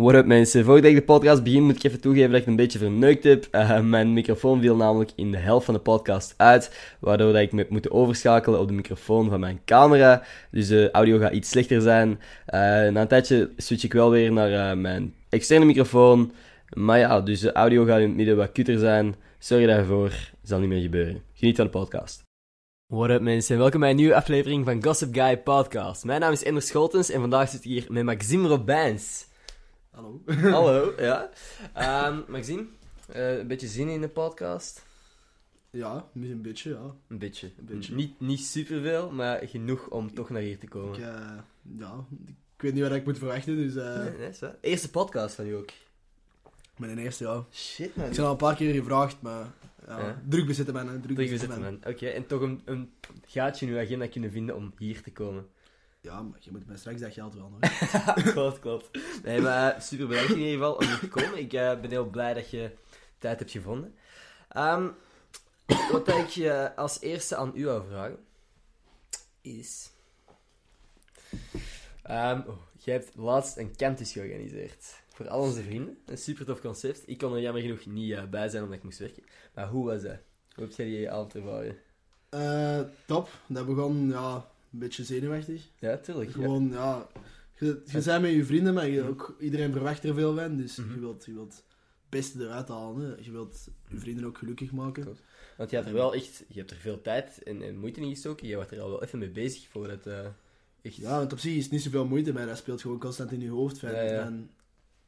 What up mensen, voordat ik de podcast begin moet ik even toegeven dat ik een beetje verneukt heb. Uh, mijn microfoon viel namelijk in de helft van de podcast uit, waardoor dat ik me moeten overschakelen op de microfoon van mijn camera. Dus de audio gaat iets slechter zijn. Uh, na een tijdje switch ik wel weer naar uh, mijn externe microfoon. Maar ja, dus de audio gaat in het midden wat kutter zijn. Sorry daarvoor, zal niet meer gebeuren. Geniet van de podcast. What up mensen, welkom bij een nieuwe aflevering van Gossip Guy Podcast. Mijn naam is Ender Scholtens en vandaag zit ik hier met Maxime Robijns. Hallo. Hallo, ja. Um, Maxime, uh, een beetje zin in de podcast? Ja, een beetje, ja. Een beetje. Een beetje. Niet, niet superveel, maar genoeg om toch naar hier te komen. Ik, uh, ja, ik weet niet wat ik moet verwachten, dus... Uh... Nee, nee, zo. Eerste podcast van u ook? Mijn eerste, ja. Shit, man. Ik ben al een paar keer gevraagd, maar... Ja, ja. Druk bezitten man, druk, druk bezitten man. Oké, okay, en toch een, een gaatje in uw agenda kunnen vinden om hier te komen. Ja, maar je moet mij straks dat geld wel nog. klopt, klopt. Nee, maar uh, super bedankt in ieder geval om hier te komen. Ik uh, ben heel blij dat je tijd hebt gevonden. Um, wat ik je als eerste aan u wil vragen, is... Um, oh, jij hebt laatst een campus georganiseerd. Voor al onze vrienden. Een super tof concept. Ik kon er jammer genoeg niet uh, bij zijn omdat ik moest werken. Maar hoe was dat? Hoe heb jij die avond ervaren? Uh, top. Dat begon, ja, een beetje zenuwachtig. Ja, tuurlijk. Gewoon, ja... ja je, je bent met je vrienden, maar je, ook, iedereen verwacht er veel van. Dus mm -hmm. je, wilt, je wilt het beste eruit halen. Hè. Je wilt je vrienden ook gelukkig maken. Want je hebt er wel echt... Je hebt er veel tijd en, en moeite in gestoken. Je wordt er al wel even mee bezig voordat... Uh, echt... Ja, want op zich is het niet zoveel moeite, maar dat speelt gewoon constant in je hoofd. Ja, ja. En,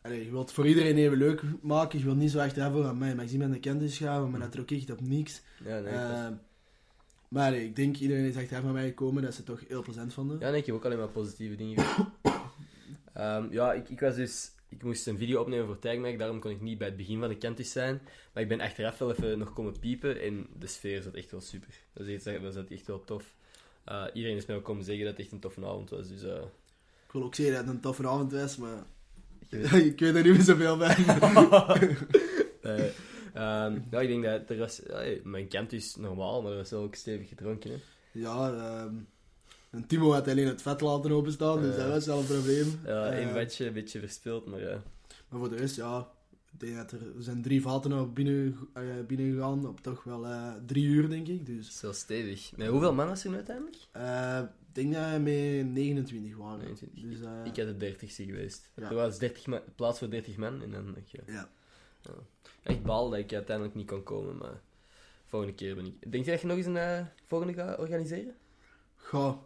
allee, je wilt het voor iedereen even leuk maken. Je wilt niet zo echt hebben aan mij. Maar ik zie de kennis gaan, maar dat er ook echt op niks. Ja, nee, uh, maar ik denk iedereen is echt naar mij gekomen dat ze het toch heel plezant vonden. Ja, nee, ik heb ook alleen maar positieve dingen um, Ja, ik, ik was dus... Ik moest een video opnemen voor Tagmac, daarom kon ik niet bij het begin van de kentis zijn. Maar ik ben achteraf wel even nog komen piepen en de sfeer zat echt wel super. Dat is echt, dat echt wel tof. Uh, iedereen is mij ook komen zeggen dat het echt een toffe avond was, dus... Uh... Ik wil ook zeggen dat het een toffe avond was, maar... ik weet er niet meer zoveel bij. Um, ja, ik denk dat er was... Ja, mijn kent is normaal, maar er was wel ook stevig gedronken. Hè. Ja, um, en Timo had alleen het vet laten openstaan, dus dat was wel een probleem. Ja, één uh, bedje, een beetje verspild, maar ja. Maar voor de rest, ja... Ik denk dat er, er zijn drie vaten naar binnen, uh, binnen gegaan, op toch wel uh, drie uur, denk ik. Dus. Zo stevig. Met hoeveel mannen was er nu uiteindelijk? Uh, ik denk dat we met 29 waren. 29. Dus, uh, ik had de 30 geweest. Ja. Er was 30 man, plaats voor 30 man en dan... Ik, ja. Ja. Echt baal dat ik uiteindelijk niet kon komen, maar volgende keer ben ik. Denk je dat je nog eens een uh, volgende gaat organiseren? Goh.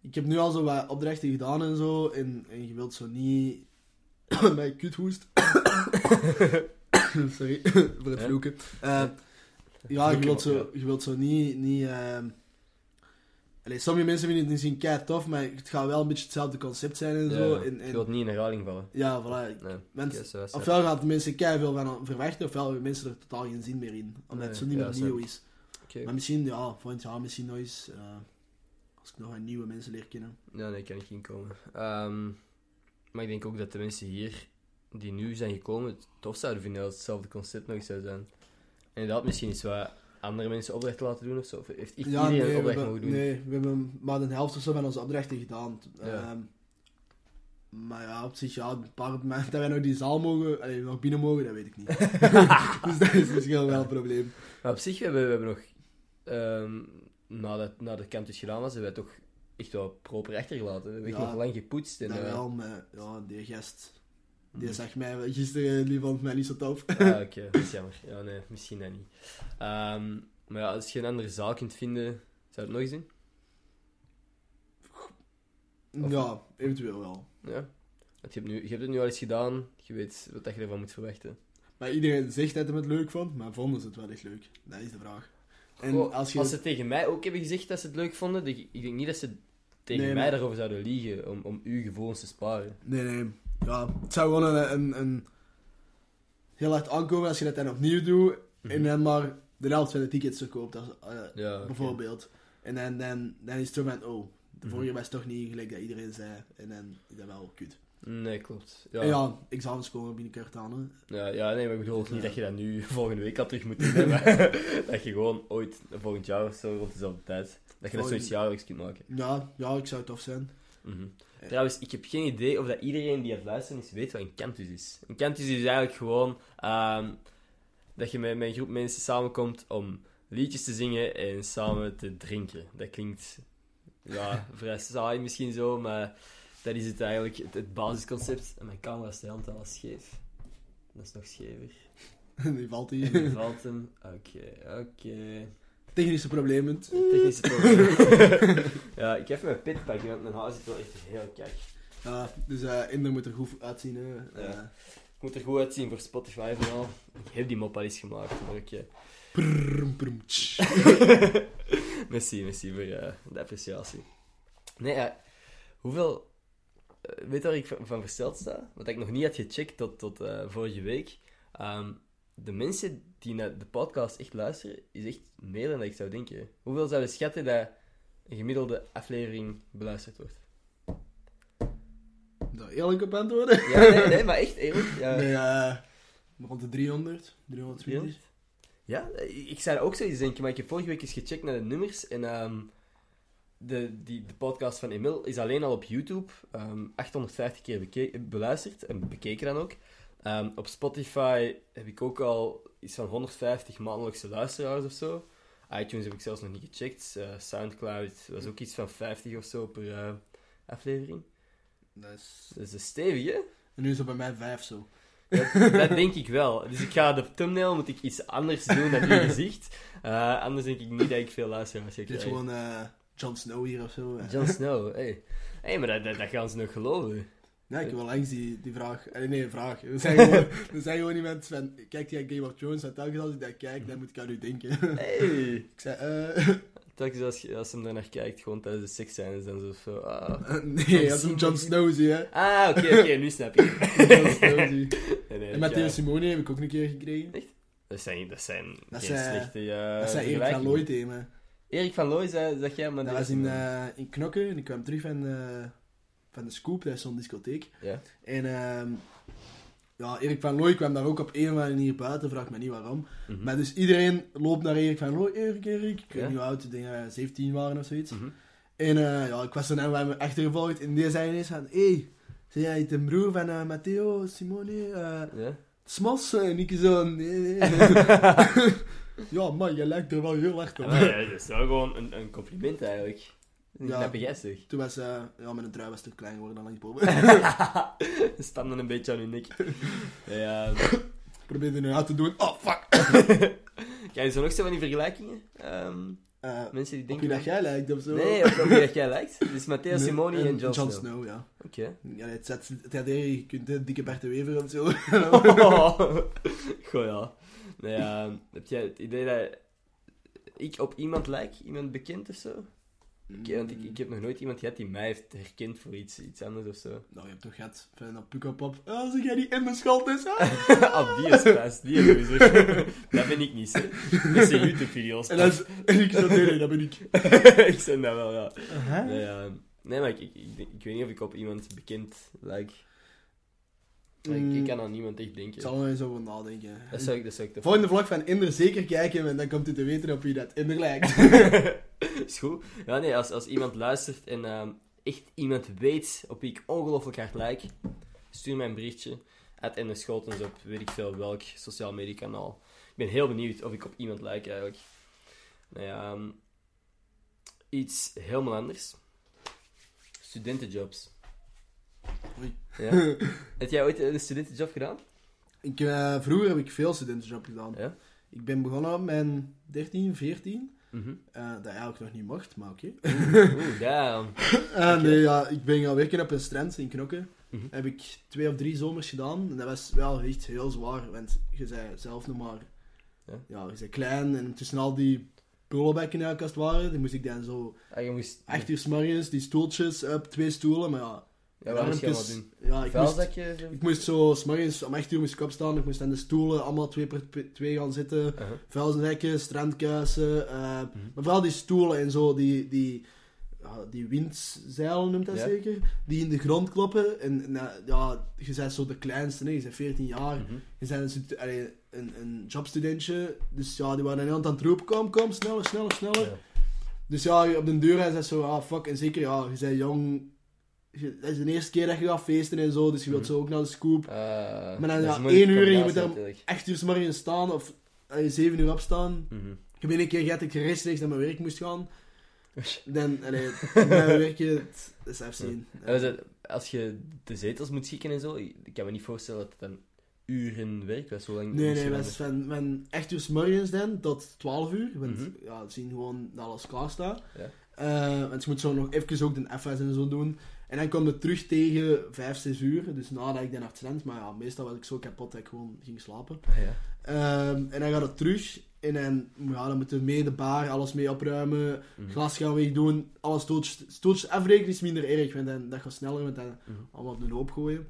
Ik heb nu al zo wat opdrachten gedaan en zo, en, en je wilt zo niet bij kuthoest. Sorry voor het vloeken. Uh, ja, je wilt zo, je wilt zo niet. niet uh, Allee, sommige mensen vinden het misschien kei tof, maar het gaat wel een beetje hetzelfde concept zijn en ja, zo. En, en... Je wilt niet in herhaling vallen. Ja, voilà. Nee, mensen, ofwel gaan de mensen kei veel van verwachten, ofwel hebben mensen er totaal geen zin meer in. Omdat nee, het zo niet meer nieuw is. Okay. Maar misschien, ja, volgend jaar misschien nog eens. Uh, als ik nog een nieuwe mensen leer kennen. Ja, nee, kan ik inkomen. Um, maar ik denk ook dat de mensen hier die nu zijn gekomen het tof zouden vinden als hetzelfde concept nog eens zou zijn. En inderdaad, misschien iets wat andere mensen opdrachten laten doen of zo? Of heeft ja, iedereen nee, opdracht mogen doen? Nee, we hebben maar de helft of zo van onze opdrachten gedaan. Ja. Um, maar ja, op zich, ja, een paar momenten dat wij nog die zaal mogen, allee, nog binnen mogen, dat weet ik niet. dus dat is misschien wel een probleem. Maar op zich, we hebben, we hebben nog, um, nadat, nadat de campus gedaan was, hebben wij toch echt wel proper achtergelaten. We hebben ja, nog lang gepoetst. En, dat uh, wel, maar ja, die gast, die zag mij gisteren, die vond mij niet zo tof. ah, oké, okay. dat is jammer. Ja, nee, misschien dat niet. Um, maar ja, als je een andere zaal kunt vinden, zou het nog eens doen? Of ja, eventueel wel. Ja. Want je, hebt nu, je hebt het nu al eens gedaan, je weet wat je ervan moet verwachten. Maar iedereen zegt dat hij het leuk vond, maar vonden ze het wel echt leuk? Dat is de vraag. En Goh, als, je... als, ze tegen mij ook hebben gezegd dat ze het leuk vonden, ik denk niet dat ze tegen nee, mij maar... daarover zouden liegen om, om uw gevoelens te sparen. Nee, nee. Ja, het zou gewoon een, een, een heel hard aankomen als je dat dan opnieuw doet mm -hmm. en dan maar de helft van de tickets verkoopt, als, uh, ja, bijvoorbeeld. Okay. En dan, dan, dan is het zo van, oh, de vorige mm -hmm. was toch niet gelijk dat iedereen zei. En dan is dat wel kut. Nee, klopt. Ja, en ja examens komen binnenkort aan. Hè. Ja, ja, nee, maar ik bedoel niet dat je dat nu volgende week al terug moet doen. dat je gewoon ooit, volgend jaar of zo, rond dezelfde tijd, dat je dat zoiets jaarlijks kunt maken. Ja, ja, ik zou het tof zijn. Mhm. Trouwens, ik heb geen idee of dat iedereen die aan het luisteren is, weet wat een cantus is. Een cantus is eigenlijk gewoon ehm, dat je met, met een groep mensen samenkomt om liedjes te zingen en samen te drinken. Dat klinkt ja, vrij saai misschien zo, maar dat is het eigenlijk, het, het basisconcept. En mijn camera staat al scheef. Dat is nog schever. Die valt hier. Die valt hem. Oké, oké. Technische problemen. Technische probleem. ja, ik heb mijn pit pakken, want mijn haar zit wel echt heel kijk. Ja, dus eh Inder moet er goed uitzien. Hè. Ja. Eh, Ik moet er goed uitzien voor Spotify vooral. Ik heb die mop al eens gemaakt, maar ik... eh, tsch. merci, merci voor eh, de appreciatie. Nee, ja, hoeveel... eh, weet je waar ik van, versteld sta? Wat ik nog niet had gecheckt tot, tot eh, vorige week. Ehm, de mensen die naar de podcast echt luisteren, is echt meer dan dat ik zou denken. Hoeveel zouden schatten dat een gemiddelde aflevering beluisterd wordt? Daar eerlijk op antwoorden? Ja, nee, nee, maar echt eerlijk. Ja, Nee, rond de 300, 320. 300? Ja, ik zou ook zoiets denken, maar ik heb vorige week eens gecheckt naar de nummers en ehm, de, die, de podcast van Emil is alleen al op YouTube ehm, 850 keer beke- beluisterd en bekeken dan ook. Op Spotify heb ik ook al iets van 150 maandelijkse luisteraars of zo. iTunes heb ik zelfs nog niet gecheckt. Eh, Soundcloud was ook iets van 50 of zo per eh, aflevering. Dat is... Dat is een stevige. En nu is het bij mij 5 zo. Dat, dat denk ik wel. Dus ik ga de thumbnail moet ik iets anders doen dan uw gezicht. Eh, anders denk ik niet dat ik veel luisteraars ga Dit is gewoon Jon Snow hier of zo. Jon Snow, hey. hey, maar dat, dat, dat gaan ze nog geloven. Ja, ik heb wel langs die, die vraag. Eh, nee, vraag. We zijn gewoon, we zijn gewoon iemand van. Kijkt jij Game of Thrones? En telkens als ik dat kijk, dan moet ik aan u denken. Hey. ik zei, eh. Telkens als, je- als hem daar naar kijkt, gewoon tijdens de seksscènes dan zo. zo ah, nee, als een Jon Snow zie, hè. ah oké, oké, nu snap ik. Jon Snow zie. Nee, nee, En Matteo ja, Simone heb ik ook een keer gekregen. dat zijn, dat zijn Dat geen zijn- slechte uh, dat zei Erik van Looy me. Erik van Looy, zeg jij, maar Dat was in, eh, in Knokke en ik kwam terug van, eh, van de Scoop, dat is zo'n discotheek. Ja. En ehm, ja, Erik van Looy kwam daar ook op een of andere manier buiten, vraag me niet waarom. Mhm. Maar dus iedereen loopt naar Erik van Looy, Erik, Erik. Ik weet Ja. niet hoe oud, ik denk dat wij 17 waren of zoiets. Mhm. En eh, ja, ik was er net me achtergevolgd en die zei ineens van, hé, hey, ben jij de broer van eh, Matteo Simone? eh Ja? Smas? En ik zo, nee, nee. ja, man, je lijkt er wel heel erg op. Ja, dat is wel gewoon een, een compliment eigenlijk. Een Ja. gast, toch? Toen was, eh ja, mijn trui was te klein geworden dan langs boven. Standen een beetje aan hun nek. Ja, Ik probeerde nu uit te doen. Oh, fuck! kijk, zo nog zo van die vergelijkingen? Ehm, Eh mensen die op denken... dat jij lijkt of zo. Nee, op wie dat jij lijkt. Dus Matteo Nee, Simoni en Jon Snow. Snow, ja. Oké. Ja, het zet, het had je kunt de dikke Bert de Wever of zo. Goh, ja. Nou ja, heb jij het idee dat ik op iemand lijk? Iemand bekend of zo? Ik, want ik, ik heb nog nooit iemand gehad die mij heeft herkend voor iets, iets anders of zo. Nou, je hebt toch gehad van dat Pukkelpop. Ah, zeg jij die in mijn schuld is, hè? Ah, die is pas, die is loser. dat ben ik niet, hè. Dat zijn YouTube-video's. En, dan, en ik zo, nee, nee, dat ben ik. ik zeg dat wel, ja. Nee, ja. nee maar ik, ik, ik, ik weet niet of ik op iemand bekend lijk. Maar Ik, ik kan aan niemand echt Ik denken. zal er eens over nadenken. Dat zou ik, dat zou ik De toch... volgende vlog van Inder zeker kijken, en dan komt u te weten op wie dat Inder lijkt. is goed. Ja, nee, als, als iemand luistert en ehm, echt iemand weet op wie ik ongelooflijk hard lijk, stuur mij een berichtje. Het en de Schotens op weet ik veel welk sociaal mediakanaal. Ik ben heel benieuwd of ik op iemand lijk eigenlijk. Nou ja, ehm, iets helemaal anders. Studentenjobs. Oei. Ja. Heb jij ooit een studentenjob gedaan? Ik, eh, vroeger heb ik veel studentenjob gedaan. Ja. Ik ben begonnen op mijn 13, 14. Mhm. eh, dat eigenlijk nog niet mocht, maar oké. Oeh, damn. Eh, nee, ja, ik ben gaan werken op een strand in Knokke. Mhm. Heb ik twee of drie zomers gedaan. En dat was wel echt heel zwaar, want je zei zelf nog maar... Ja. Ja, je zei klein en tussen al die pullenbekken die als het ware, die moest ik dan zo... Ah, je moest... Echt uur 's morgens, die stoeltjes op twee stoelen, maar ja... Ja, wat moest je doen? Ja, ik moest, zo? ik moest zo, om 8 uur moest ik opstaan, ik moest aan de stoelen allemaal twee per twee gaan zitten. Uh-huh. vuilnisrekken, strandkuisen, eh, maar vooral die stoelen en zo, die, die, die windzeilen noemt dat Ja. zeker, die in de grond kloppen. En nou, ja, je bent zo de kleinste, nee, je bent 14 jaar, Mhm. je bent een, een, een jobstudentje, dus ja, die waren aan het roepen, kom, kom, sneller, sneller, sneller. Ja. Dus ja, op de deur hij zei zo, ah fuck, en zeker, ja, je bent jong, je- dat is de eerste keer dat je gaat feesten en zo, dus je wilt Mhm. zo ook naar de scoop. Uh, Maar dan een moeilijke één uur en je moet daar-. Echt uur 's morgens staan, of eh, zeven uur opstaan. Mhm. Ik heb één keer gehad dat ik rechtstreeks naar mijn werk moest gaan. Dan, allee, naar mijn werk, het- dat is even zien. Ja, we zijn- Als je de zetels moet schikken en zo, ik ik kan me niet voorstellen dat het dan uren werkt. Dat is zo lang Nee, nee, is van, van echt uur 's morgens dan tot 12 uur. Want Mhm. ja, zien gewoon dat alles klaar staat. Ja. Eh, want je moet zo nog even ook de FS en zo doen. En dan kom je terug tegen 5, 6 uur. Dus nadat ik dan naar het. Maar ja, meestal was ik zo kapot dat ik gewoon ging slapen. Ah, ja. Ehm, en dan gaat het terug. En dan, ja, dan moeten we mee de bar, alles mee opruimen. Mhm. Glas gaan wegdoen. Alle stootjes, stootjes afrekenen is minder erg. Want dan, dat gaat sneller. Want dan Mhm. allemaal op de hoop gooien.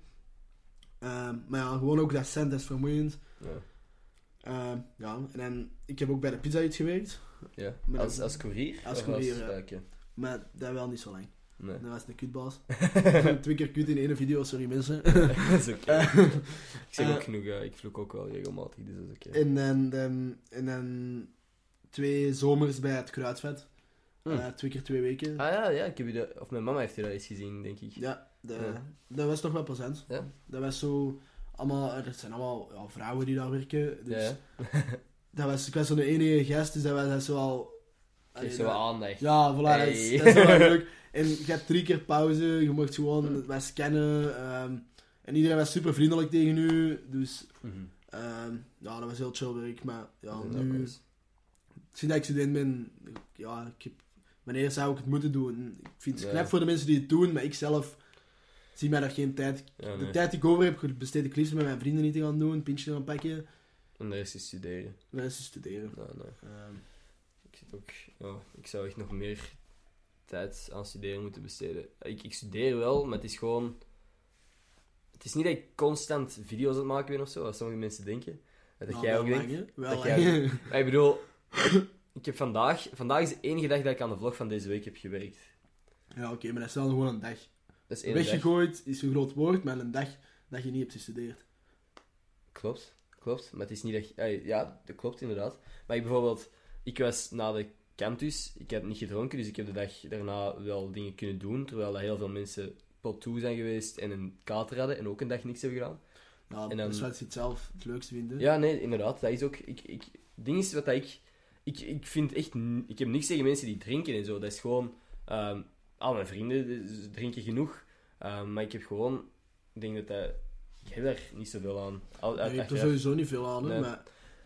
Ehm, maar ja, gewoon ook dat cent is vermoeiend. Ja. Ehm, ja, en dan, ik heb ook bij de Pizza Hut gewerkt. Ja. Als, als courier? Als courier, ja. Maar dat wel niet zo lang. Nee. Dat was een kutbaas. Twee keer kut in één video, sorry mensen. dat is oké. Eh, ik zeg ook eh, genoeg, ja. ik vloek ook wel regelmatig, dus dat is oké. En dan, dan, en dan twee zomers bij het Kruidvet. Hm. Eh, twee keer twee weken. Ah ja, ja, ik heb dat, of mijn mama heeft je dat eens gezien, denk ik. Ja, dat, Ja. dat was toch wel plezant. Ja? Dat was zo... Allemaal, er zijn allemaal ja, vrouwen die daar werken. Dus Ja, dat was, ik was zo'n enige gast, dus dat was dat zo al... Geef zo dat- wat aandacht. Ja, voilà, dat, is, Hey. dat is wel leuk. En je hebt drie keer pauze, je mocht gewoon wat scannen. ehm, en iedereen was super vriendelijk tegen u. Dus Mhm. ehm, ja, dat was heel chill werk. Maar ja, Dat is nu, sinds dat ik student ben, ja, ik heb, wanneer zou ik het moeten doen? Ik vind het Ja. knap voor de mensen die het doen, maar ik zelf zie mij daar geen tijd. Ja, De tijd die ik over heb, besteed ik liefst met mijn vrienden niet te gaan doen, een pintje te gaan pakken. En de rest is studeren. Mensen studeren. Nee, nee. Ehm, Ik zit ook... Ja, ik zou echt nog meer tijd aan studeren moeten besteden. Ik, ik studeer wel, maar het is gewoon... Het is niet dat ik constant video's aan het maken ben of zo, als sommige mensen denken. Dat nou, jij ook denkt. lang, dat lang. jij Maar ik bedoel, ik heb vandaag... Vandaag is de enige dag dat ik aan de vlog van deze week heb gewerkt. Ja, oké, maar dat is wel gewoon een dag. Dat is één dag. Weggegooid is een groot woord, maar een dag dat je niet hebt gestudeerd. Klopt, klopt. Maar het is niet dat... je- eh, Ja, dat klopt inderdaad. Maar ik bijvoorbeeld... Ik was na de campus, ik heb niet gedronken, dus ik heb de dag daarna wel dingen kunnen doen, terwijl heel veel mensen pot toe zijn geweest en een kater hadden en ook een dag niks hebben gedaan. Ja, En dan- dat is wat je het zelf het leukste vindt. hè. Ja, nee, inderdaad. Dat is ook... Ik, ik, ding is wat dat ik... Ik, ik vind echt... Ik heb niks tegen mensen die drinken en zo. Dat is gewoon... ehm, al mijn vrienden drinken genoeg. Ehm, maar ik heb gewoon... Ik denk dat dat... Ik heb daar niet zoveel aan. Al, Nee, je hebt er sowieso niet veel aan, hè, Nee. maar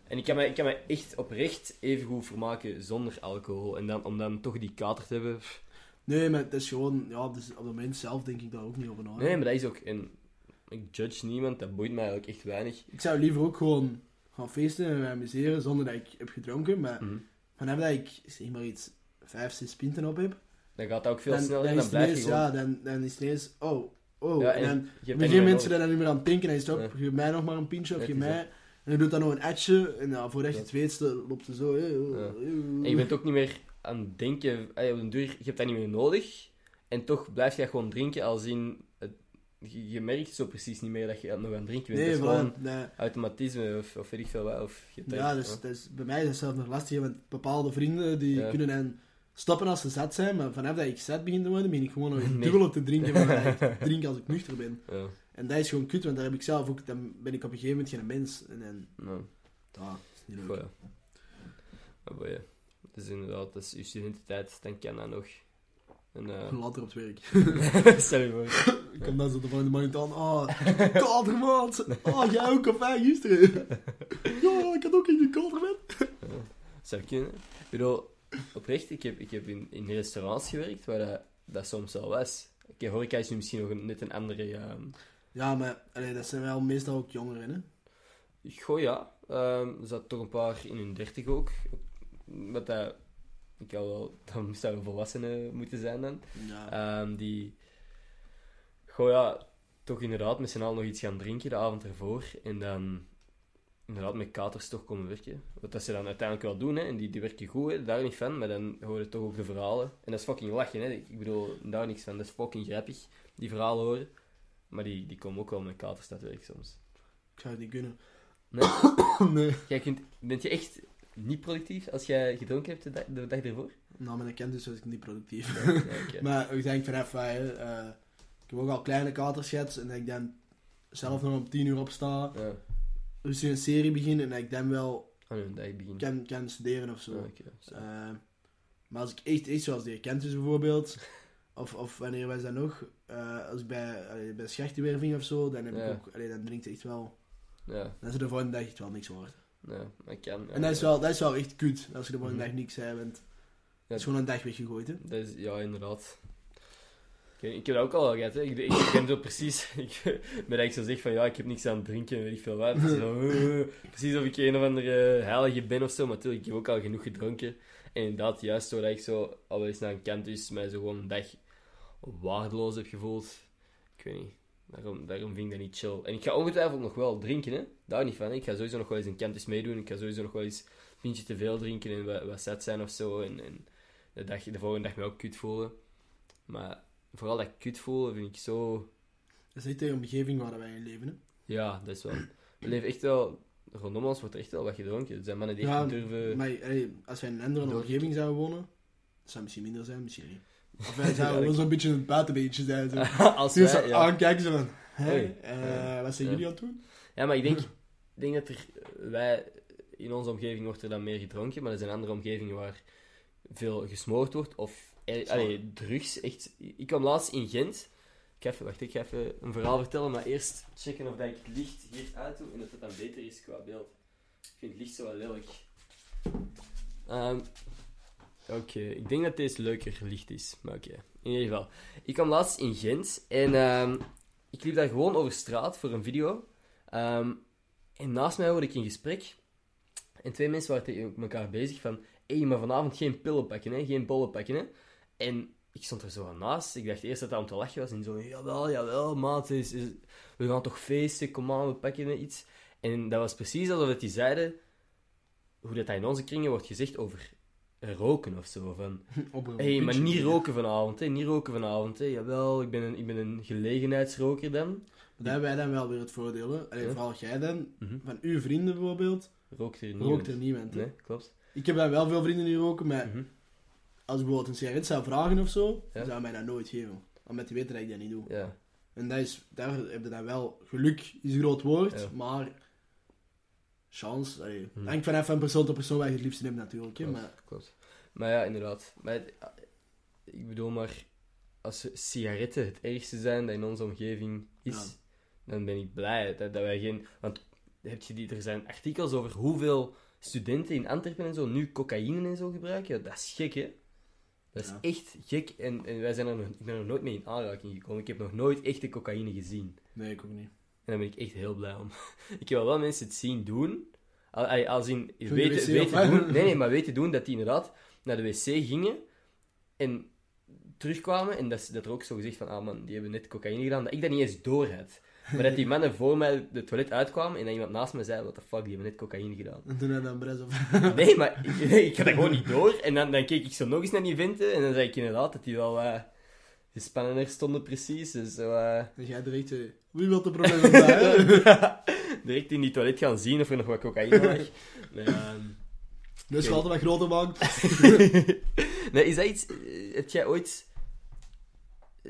En ik kan, me, ik kan me echt oprecht even goed vermaken zonder alcohol. En dan, om dan toch die kater te hebben... pff. nee, maar het is gewoon, ja, dus op het moment zelf denk ik daar ook niet over na. Nee, maar dat is ook... En ik judge niemand, dat boeit mij eigenlijk echt weinig. Ik zou liever ook gewoon gaan feesten en me amuseren zonder dat ik heb gedronken, maar Mhm. vanaf dat ik, zeg maar iets, vijf, zes pinten op heb, Dan gaat dat ook veel dan, sneller dan en dan het blijf je ineens, gewoon... ja, dan, dan is het ineens, oh, oh, Ja, en, en dan beginnen mensen daar dan niet meer aan het denken en is het op, Nee. geef mij nog maar een pintje of geef mij, en je doet dan nog een etje, en ja, voordat je het weet, loopt het zo, Ja. En je bent ook niet meer aan het denken, ey, op den duur, je hebt dat niet meer nodig. En toch blijf je gewoon drinken, als in, het, je, je merkt zo precies niet meer dat je nog aan het drinken bent. Nee, het is gewoon nee. automatisme of, of weet ik veel wat. Of je Ja, dus, dus bij mij is het zelf nog lastig, want bepaalde vrienden die Ja. kunnen dan stoppen als ze zat zijn, maar vanaf dat ik zat begin te worden, begin ik gewoon nog een Nee. dubbel op te drinken van wat ik drink als ik nuchter ben. Ja, En dat is gewoon kut, want daar heb ik zelf ook, dan ben ik op een gegeven moment geen mens. En dan, nou, ja, dat is niet leuk. goh, ja. Maar boy, ja. Dat is inderdaad, dat is je studententijd, dan kan dat nog. En, eh Later op het werk. je voor. Ik kom dan zo de volgende morgen aan, ah, kadermaat. Ah, jij ook café gisteren. ja, ik had ook in de kaderman. Zou kunnen. Ik bedoel, oprecht, ik heb, ik heb in, in restaurants gewerkt waar dat, dat soms al was. Oké, horeca is nu misschien nog een, net een andere... ehm, Ja, maar allee, dat zijn wel meestal ook jongeren, hè. Goh, ja. Ehm, er zat toch een paar in hun dertig ook. Wat dat... Ik had wel... Dan moest dat een volwassene moeten zijn dan. Ja. Ehm, die... Goh, ja. Toch inderdaad met z'n allen nog iets gaan drinken de avond ervoor. En dan... Inderdaad met katers toch komen werken. Wat dat ze dan uiteindelijk wel doen, hè. En die, die werken goed, hè. Daar niet van. Maar dan hoor je toch ook de verhalen. En dat is fucking lachen, hè. Ik bedoel, daar niks van. Dat is fucking grappig. Die verhalen horen. Maar die, die komen ook wel met katers werk soms. Ik zou het niet kunnen. Nee? nee. Jij kunt, bent je echt niet productief als jij gedronken hebt de dag, de dag ervoor? Nou, met een kent dus was ik niet productief. Maar ik denk vanaf, uh, uh, Ik heb ook al kleine katers gehad en dat ik dan zelf nog om 10 uur opsta. Ja. Dus een serie beginnen en dat ik dan wel Oh, nee, dat ik begin. kan, kan studeren of zo. Ah. Eh, maar als ik echt, echt zoals de Kentus bijvoorbeeld, of, of wanneer was dat nog, Eh, als ik bij, allee, bij schachtenwerving of zo, dan heb Ja. ik ook, allee, dan drinkt het echt wel, ja, dan is het de volgende dag echt wel niks waard. ja, maar ik kan. En dat is, wel, dat is wel echt kut, als je de volgende Mhm. dag niks. Ja. Het is gewoon een dag weggegooid, hè. Dat is, ja, inderdaad. Ik, ik heb dat ook al gehad, hè. Ik, ik, ik ben zo precies... Ik dat ik zo zeg van, ja, ik heb niks aan het drinken, weet ik veel wat. Zo, eh, precies of ik een of andere heilige ben of zo, maar natuurlijk, ik heb ook al genoeg gedronken. En inderdaad, juist doordat ik zo al wel eens naar een kant is, mij zo gewoon een dag waardeloos heb gevoeld. Ik weet niet. Daarom, daarom vind ik dat niet chill. En ik ga ongetwijfeld nog wel drinken, hè. Daar niet van, hè. Ik ga sowieso nog wel eens een kant meedoen. Ik ga sowieso nog wel eens een pintje te veel drinken en wat, wat zet zijn of zo. En, en de, dag, de volgende dag me ook kut voelen. Maar vooral dat kut voelen vind ik zo... Dat is niet de omgeving waar wij in leven, hè. Ja, dat is wel... We leven echt wel... Rondom ons wordt er echt wel wat gedronken. Er zijn mannen die Ja, niet durven... Maar als wij in een andere omgeving zouden wonen, dat zou misschien minder zijn, misschien niet. Of wij zouden wel dat- zo'n beetje een buitenbeentje zijn. Zo. Als wij, zo ja. aankijken, zo van, eh, wat zijn Ja. jullie aan het doen? Ja, maar ik denk, ik denk dat er... Wij... In onze omgeving wordt er dan meer gedronken, maar er zijn andere omgevingen waar veel gesmoord wordt. Of... eh, allee, drugs, echt... Ik kwam laatst in Gent. Ik ga even, wacht, ik ga even een verhaal vertellen, maar eerst checken of dat ik het licht hier uit doe en dat het dan beter is qua beeld. Ik vind het licht zo wel lelijk. Oké, ik denk dat deze leuker licht is, maar oké. In ieder geval, ik kwam laatst in Gent en ehm, ik liep daar gewoon over straat voor een video. Ehm, en naast mij hoorde ik een gesprek. En twee mensen waren tegen elkaar bezig van... Hé, hey, maar vanavond geen pillen pakken, hè? Geen bollen pakken, hè? En ik stond er zo aan naast. Ik dacht eerst dat dat om te lachen was. En zo, jawel, jawel, maat. Is, is, we gaan toch feesten, kom aan, we pakken iets. En dat was precies alsof dat die zeiden... Hoe dat in onze kringen wordt gezegd over roken of zo. Van, hey, maar niet roken vanavond, hè? Niet roken vanavond, hè? Jawel, ik ben een, ik ben een gelegenheidsroker dan. Daar hebben wij dan wel weer het voordeel, hè. Allee, Ja. vooral jij dan, Mhm. van uw vrienden bijvoorbeeld, Rookt er niet. rookt er niemand. hè. Nee, klopt. Ik heb dan wel veel vrienden die roken, maar Mhm. als ik bijvoorbeeld een sigaret zou vragen of zo, Ja. zou mij dat nooit geven. Omdat die weten dat ik dat niet doe. Ja. En dat is, daar heb je dan wel, geluk is een groot woord, maar chance, allee, Hmm. hangt vanaf van persoon tot persoon waar je het liefst hebt natuurlijk. Klopt, maar klopt. Maar ja, inderdaad. Maar het- ik bedoel maar, als sigaretten het ergste zijn dat in onze omgeving is, Ja. dan ben ik blij dat, dat wij geen... Want heb je die, er zijn artikels over hoeveel studenten in Antwerpen en zo nu cocaïne en zo gebruiken. Ja, dat is gek, hè? Dat is Ja. echt gek. En, en wij zijn er nog, ik ben er nog nooit mee in aanraking gekomen. Ik heb nog nooit echte cocaïne gezien. nee, ik ook niet. En daar ben ik echt heel blij om. ik heb wel wel mensen het zien doen. Al- al- Als in de weten, weten doen. Nee, nee, maar weten doen dat die inderdaad naar de wc gingen en terugkwamen. En dat, ze- dat er ook zo gezegd van, ah man, die hebben net cocaïne gedaan. Dat ik dat niet eens door had. Maar dat die mannen voor mij de toilet uitkwamen en dat iemand naast me zei, what the fuck, die hebben net cocaïne gedaan. En toen had dan Bres op. Nee, maar ik, ik had dat gewoon niet door. En dan, dan keek ik zo nog eens naar die venten en dan zei ik inderdaad dat die wel eh spannender stonden precies. Dus eh, Dus jij direct, eh, wie wil de problemen bij? direct in die toilet gaan zien of er nog wat cocaïne lag. Nee, ehm, Dus je altijd wat groter maakt. nee, is dat iets... eh, Heb jij ooit...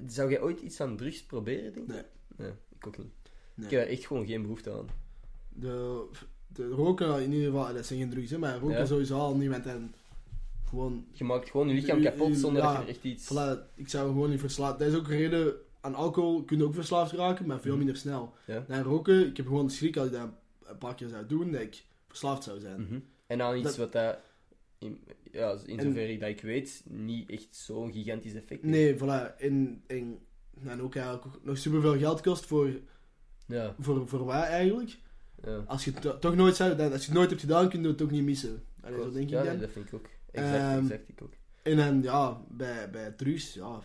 Zou jij ooit iets van drugs proberen, denk je? Nee. Nee, ik ook niet. Nee. Ik heb daar echt gewoon geen behoefte aan. De, de roken in ieder geval, dat zijn geen drugs, hè, maar roken Ja. sowieso al niet met hen. Gewoon, Je maakt gewoon je lichaam kapot zonder ja, dat je echt iets... voilà, ik zou gewoon niet verslaafd. Dat is ook een reden, aan alcohol kun je ook verslaafd raken, maar veel Mhm. minder snel. Ja. Roken, ik heb gewoon schrik als ik dat een paar keer zou doen, dat ik verslaafd zou zijn. Mhm. En aan iets Dat- wat dat... In, ja, in En- zover ik dat ik weet, niet echt zo'n gigantisch effect heeft. Nee, voilà. En, en, en ook eigenlijk nog superveel geld kost voor, Ja, voor, voor wat eigenlijk. ja. Als je het to- toch nooit zou, als je het nooit hebt gedaan, kun je het ook niet missen. Allee, zo denk ik ja, dan. dat vind ik ook. Exact, Ehm, exact, ik ook. En dan, ja, bij, bij drugs, ja,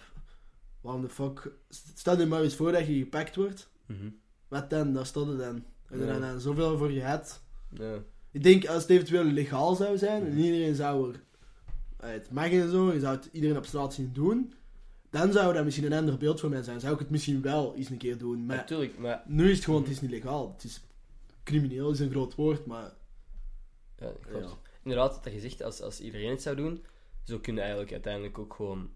waarom de fuck... Stel je maar eens voor dat je gepakt wordt. Mhm. Wat dan? Daar stond het dan. En er Ja. dan, dan zoveel voor gehad. Ja. Ik denk, als het eventueel legaal zou zijn, en iedereen zou er... Het mag en zo, je zou het iedereen op straat zien doen. Dan zou dat misschien een ander beeld voor mij zijn. Zou ik het misschien wel eens een keer doen. Maar Natuurlijk, maar... nu is het gewoon, het is niet legaal. Het is crimineel, is een groot woord, maar... Ja, klopt. Ja. Inderdaad, wat je zegt, als, als iedereen het zou doen, zo kun je eigenlijk uiteindelijk ook gewoon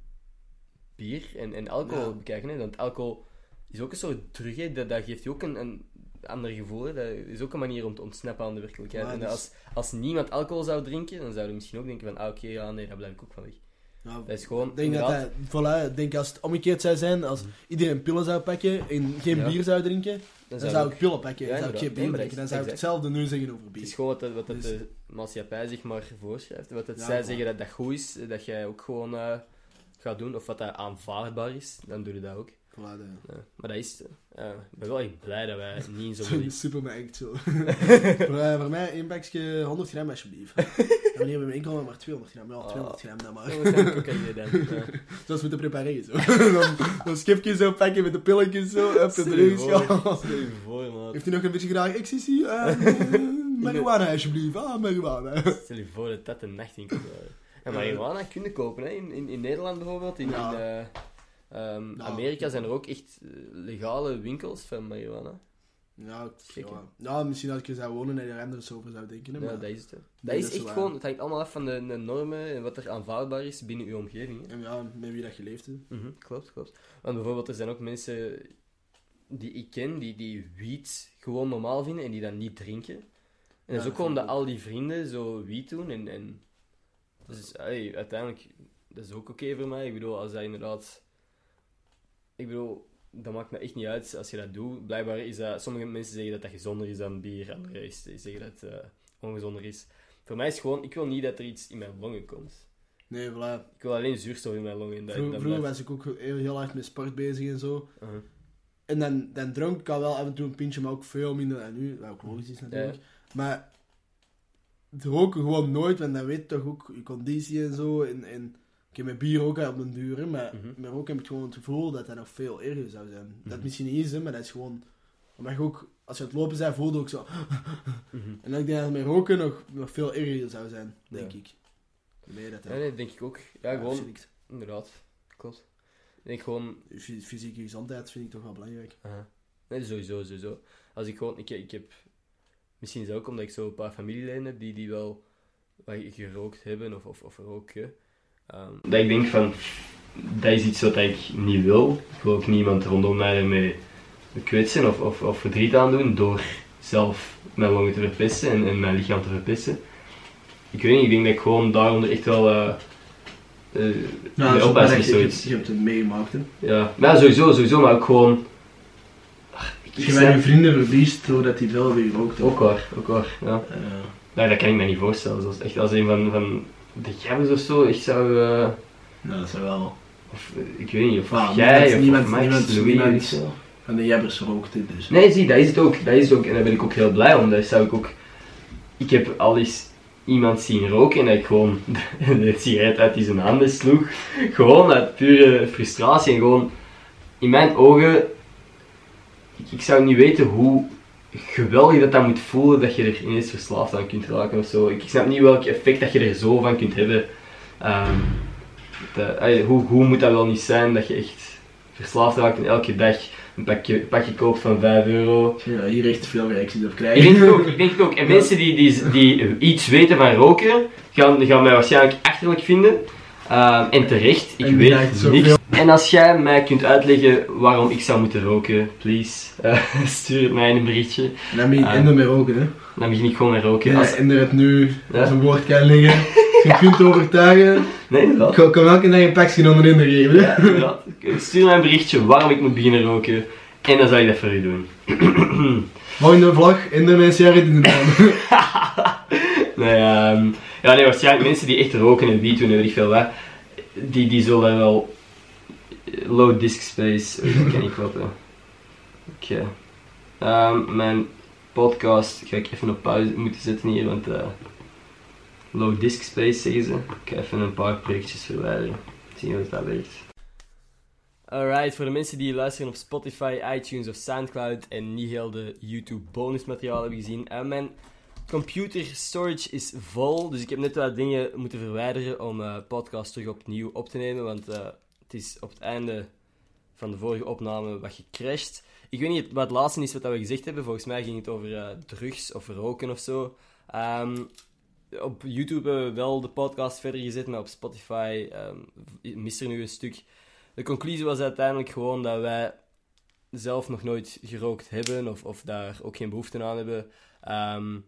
bier en, en alcohol Ja. bekijken. Hè? Want alcohol is ook een soort drugheid. Dat, dat geeft je ook een, een ander gevoel. Hè. Dat is ook een manier om te ontsnappen aan de werkelijkheid. Maar en is- als, als niemand alcohol zou drinken, dan zouden we misschien ook denken van, ah, oké, ja, nee, daar blijf ik ook van weg. Dat is gewoon, ik denk dat hij, voilà, denk als het omgekeerd zou zijn, als iedereen pillen zou pakken en geen Ja. bier zou drinken, dan, zou zou ik- ik pillen pakken. Ja, dan zou ik geen bier drinken. Dan zou ik hetzelfde nu zeggen over Het bier. is gewoon wat, wat Dus- de maatschappij zich maar voorschrijft. Wat het Ja, zij zeggen dat dat goed is, dat jij ook gewoon eh, gaat doen. Of wat dat aanvaardbaar is, dan doe je dat ook. Voilà, Ja. Maar dat is. Ja, ik ben wel echt blij dat wij niet in zo'n... Zo'n supermarkt zo. voor, eh, voor mij één pakje 100 gram alsjeblieft. en wanneer we winkel hebben, maar 200 gram. Ja, 200 gram dan maar. Je. Zoals we te prepareren zo. dan, dan zo pakken met de pilletjes zo, up de je je voor, man. Heeft u nog een beetje graag ecstasy? Uh, marihuana alsjeblieft. Ah, marihuana. Stel je voor dat dat de nachtwinkel waren. En marihuana kun je kopen, hè. In, in, in Nederland bijvoorbeeld. In, Ja. in eh, ehm, Ja. Amerika zijn er ook echt eh, legale winkels van marihuana. Ja, ja. ja, misschien als ik er zou wonen en er anders over zou denken. hè, Ja, maar... dat is het. Dat dat is echt waar. gewoon, het hangt allemaal af van de, de normen en wat er aanvaardbaar is binnen uw omgeving. Hè. En ja, met wie dat geleefd heeft. Mhm, klopt, klopt. Want bijvoorbeeld, er zijn ook mensen die ik ken, die, die wiet gewoon normaal vinden en die dat niet drinken. En dat is ook gewoon dat al die vrienden zo wiet doen en... en dus uiteindelijk, dat is ook oké voor mij. Ik bedoel, als dat inderdaad... Ik bedoel, dat maakt me echt niet uit als je dat doet. Blijkbaar is dat... Sommige mensen zeggen dat dat gezonder is dan bier. Anderen zeggen dat het eh, ongezonder is. Voor mij is het gewoon... Ik wil niet dat er iets in mijn longen komt. Nee, voilà. Ik wil alleen zuurstof in mijn longen. Dat, Vroeger, dat vroeger was ik ook heel, heel hard met sport bezig en zo. Uh-huh. En dan, dan dronk ik al wel af en toe een pintje, maar ook veel minder dan nu. Wat ook logisch is natuurlijk. Maar roken gewoon nooit, want dan weet je toch ook je conditie en zo. En, en ik heb met bier ook op den duur, hè, maar Mhm. met roken heb ik gewoon het gevoel dat dat nog veel erger zou zijn. Dat Mhm. misschien niet is, hè, maar dat is gewoon... Omdat je ook, als je aan het lopen bent, voelde ook zo... Mhm. En dat ik denk dat met roken nog, nog veel erger zou zijn, denk Ja. ik. Nee, dat Ja, nee, denk ik ook. Ja, gewoon... absoluut. Inderdaad, klopt. Ik gewoon... Fy- Fysieke gezondheid vind ik toch wel belangrijk. aha. Nee, sowieso, sowieso. Als ik gewoon... Ik, ik heb... Misschien is het ook omdat ik zo een paar familieleden heb die, die wel wat gerookt hebben of, of, of roken. Ehm, dat ik denk van... Dat is iets wat ik niet wil. Ik wil ook niemand rondom mij ermee kwetsen of, of, of verdriet aandoen door zelf mijn longen te verpesten en, en mijn lichaam te verpesten. Ik weet niet, ik denk dat ik gewoon daaronder echt wel... eh eh, mee oppassen of zoiets. je hebt het meegemaakt, hè. Ja, maar ja, sowieso, sowieso, maar ook gewoon... Ik Dus je bent je vrienden verliest doordat hij veel weer rookt. Ook waar, ook waar, ja. Nou, dat kan ik me niet voorstellen. Zoals echt als een van, van de gabbers of zo, echt zou... eh, nou, dat is wel... of, eh, ik weet niet, of Ah, jij, niemand- of, niemand- Max, niemand- Louis, niemand- ik veel. Van de jabbers rookt dit dus. Nee, zie, dat is het ook. Dat is het ook. En daar ben ik ook heel blij om. Dat zou ik ook... Ik heb al eens iemand zien roken en dat ik gewoon de sigaret uit die zijn handen sloeg. Gewoon uit pure frustratie en gewoon... In mijn ogen... Ik, ik zou niet weten hoe geweldig dat dat moet voelen dat je er ineens verslaafd aan kunt raken of zo. Ik snap niet welk effect dat je er zo van kunt hebben. Ehm, dat- hoe, hoe moet dat wel niet zijn dat je echt verslaafd raakt en elke dag een pakje, pakje koopt van 5 euro. Ja, hier echt veel reacties op Ik krijgen. denk het ook, ik denk het ook. En mensen die, die, die iets weten van roken, gaan, gaan mij waarschijnlijk achterlijk vinden. Ehm, en terecht, ik En weet niks. En als jij mij kunt uitleggen waarom ik zou moeten roken, please, eh, stuur mij een berichtje. Dan ben je Ah. in mee roken, hè. Dan begin ik gewoon met roken. Ja, Als... er het nu Ja? als een woord kan liggen. Je kunt overtuigen. Nee, inderdaad. Ik kan elke dag een pakje onder in geven. Ja, inderdaad. Stuur mij een berichtje waarom ik moet beginnen roken. En dan zal ik dat voor u doen. Volgende vlog, in de mensen jaren in de naam. Nee, ehm, ja, nee, waarschijnlijk mensen die echt roken en wiet doen en weet ik veel wat, die, die zullen wel low disk space, dat kan niet kloppen. Oké. Ehm, mijn podcast ga ik even op pauze moeten zetten hier, want eh, low disk space zeggen ze. Ik ga even een paar projectjes verwijderen. Zien hoe dat werkt. Alright, voor de mensen die luisteren op Spotify, iTunes of Soundcloud en niet heel de YouTube bonusmateriaal hebben gezien. eh, mijn computer storage is vol, dus ik heb net wat dingen moeten verwijderen om eh podcast terug opnieuw op te nemen, want eh, het is op het einde van de vorige opname wat gecrashed. Ik weet niet wat het laatste is wat we gezegd hebben, volgens mij ging het over eh, drugs of roken of zo. Ehm, op YouTube hebben we wel de podcast verder gezet, maar op Spotify ehm, mist er nu een stuk. De conclusie was uiteindelijk gewoon dat wij zelf nog nooit gerookt hebben of, of daar ook geen behoefte aan hebben, ehm,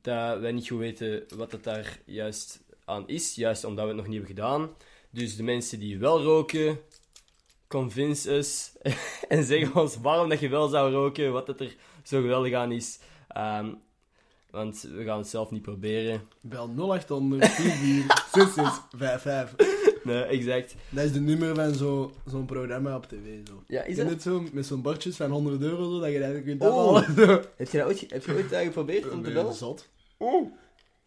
dat wij niet goed weten wat het daar juist aan is, juist omdat we het nog niet hebben gedaan. Dus de mensen die wel roken, convince us en zeg ons waarom dat je wel zou roken, wat het er zo geweldig aan is. Ehm, want we gaan het zelf niet proberen. Bel 0800 44 6655. Nee, exact. Dat is de nummer van zo- zo'n programma op tv. Zo. Ja, is dat? het zo, met zo'n bordjes van 100 euro, zo, dat je dat kunt Oh. afhalen? Heb je dat ooit, heb je ooit eh, geprobeerd om te Nee, bellen? Zot.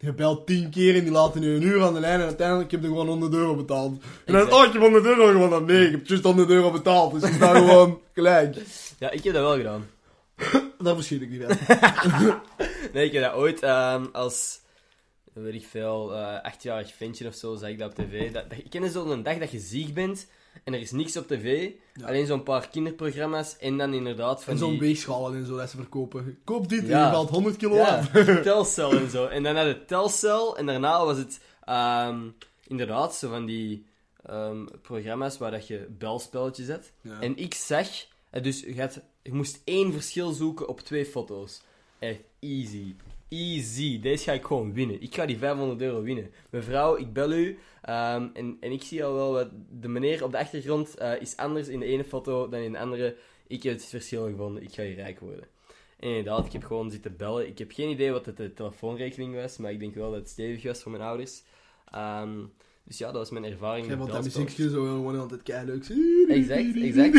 Je belt 10 keer en die laten nu een uur aan de lijn en uiteindelijk heb je gewoon 100 euro betaald. En dan, oh, ik heb 100 euro gewoon aan. Nee, ik heb juist 100 euro betaald, dus je staat gewoon gelijk. Ja, ik heb dat wel gedaan. Daar verschiet ik niet van. Nee, ik heb dat ooit ehm, als, weet ik veel, eh achtjarig ventje of zo, zag ik dat op tv. Dat, dat, ik ken zo'n dag dat je ziek bent en er is niks op tv, Ja. alleen zo'n paar kinderprogramma's en dan inderdaad van En zo'n die... weegschalen en zo dat ze verkopen. Koop dit en je valt 100 kilo Ja, af. telcel en zo. En dan had het telcel en daarna was het ehm, inderdaad zo van die ehm, programma's waar dat je belspelletjes. Ja. En ik zag, eh, dus je, had, je moest één verschil zoeken op twee foto's. Echt easy. Easy. Deze ga ik gewoon winnen. Ik ga die 500 euro winnen. Mevrouw, ik bel u. ehm, en, en ik zie al wel, wat de meneer op de achtergrond eh, is anders in de ene foto dan in de andere. Ik heb het verschil gevonden. Ik ga hier rijk worden. En inderdaad, ik heb gewoon zitten bellen. Ik heb geen idee wat de te- telefoonrekening was, maar ik denk wel dat het stevig was voor mijn ouders. Ehm, dus ja, dat was mijn ervaring met vond dat muziekje zo gewoon altijd keileuk. Exact, exact.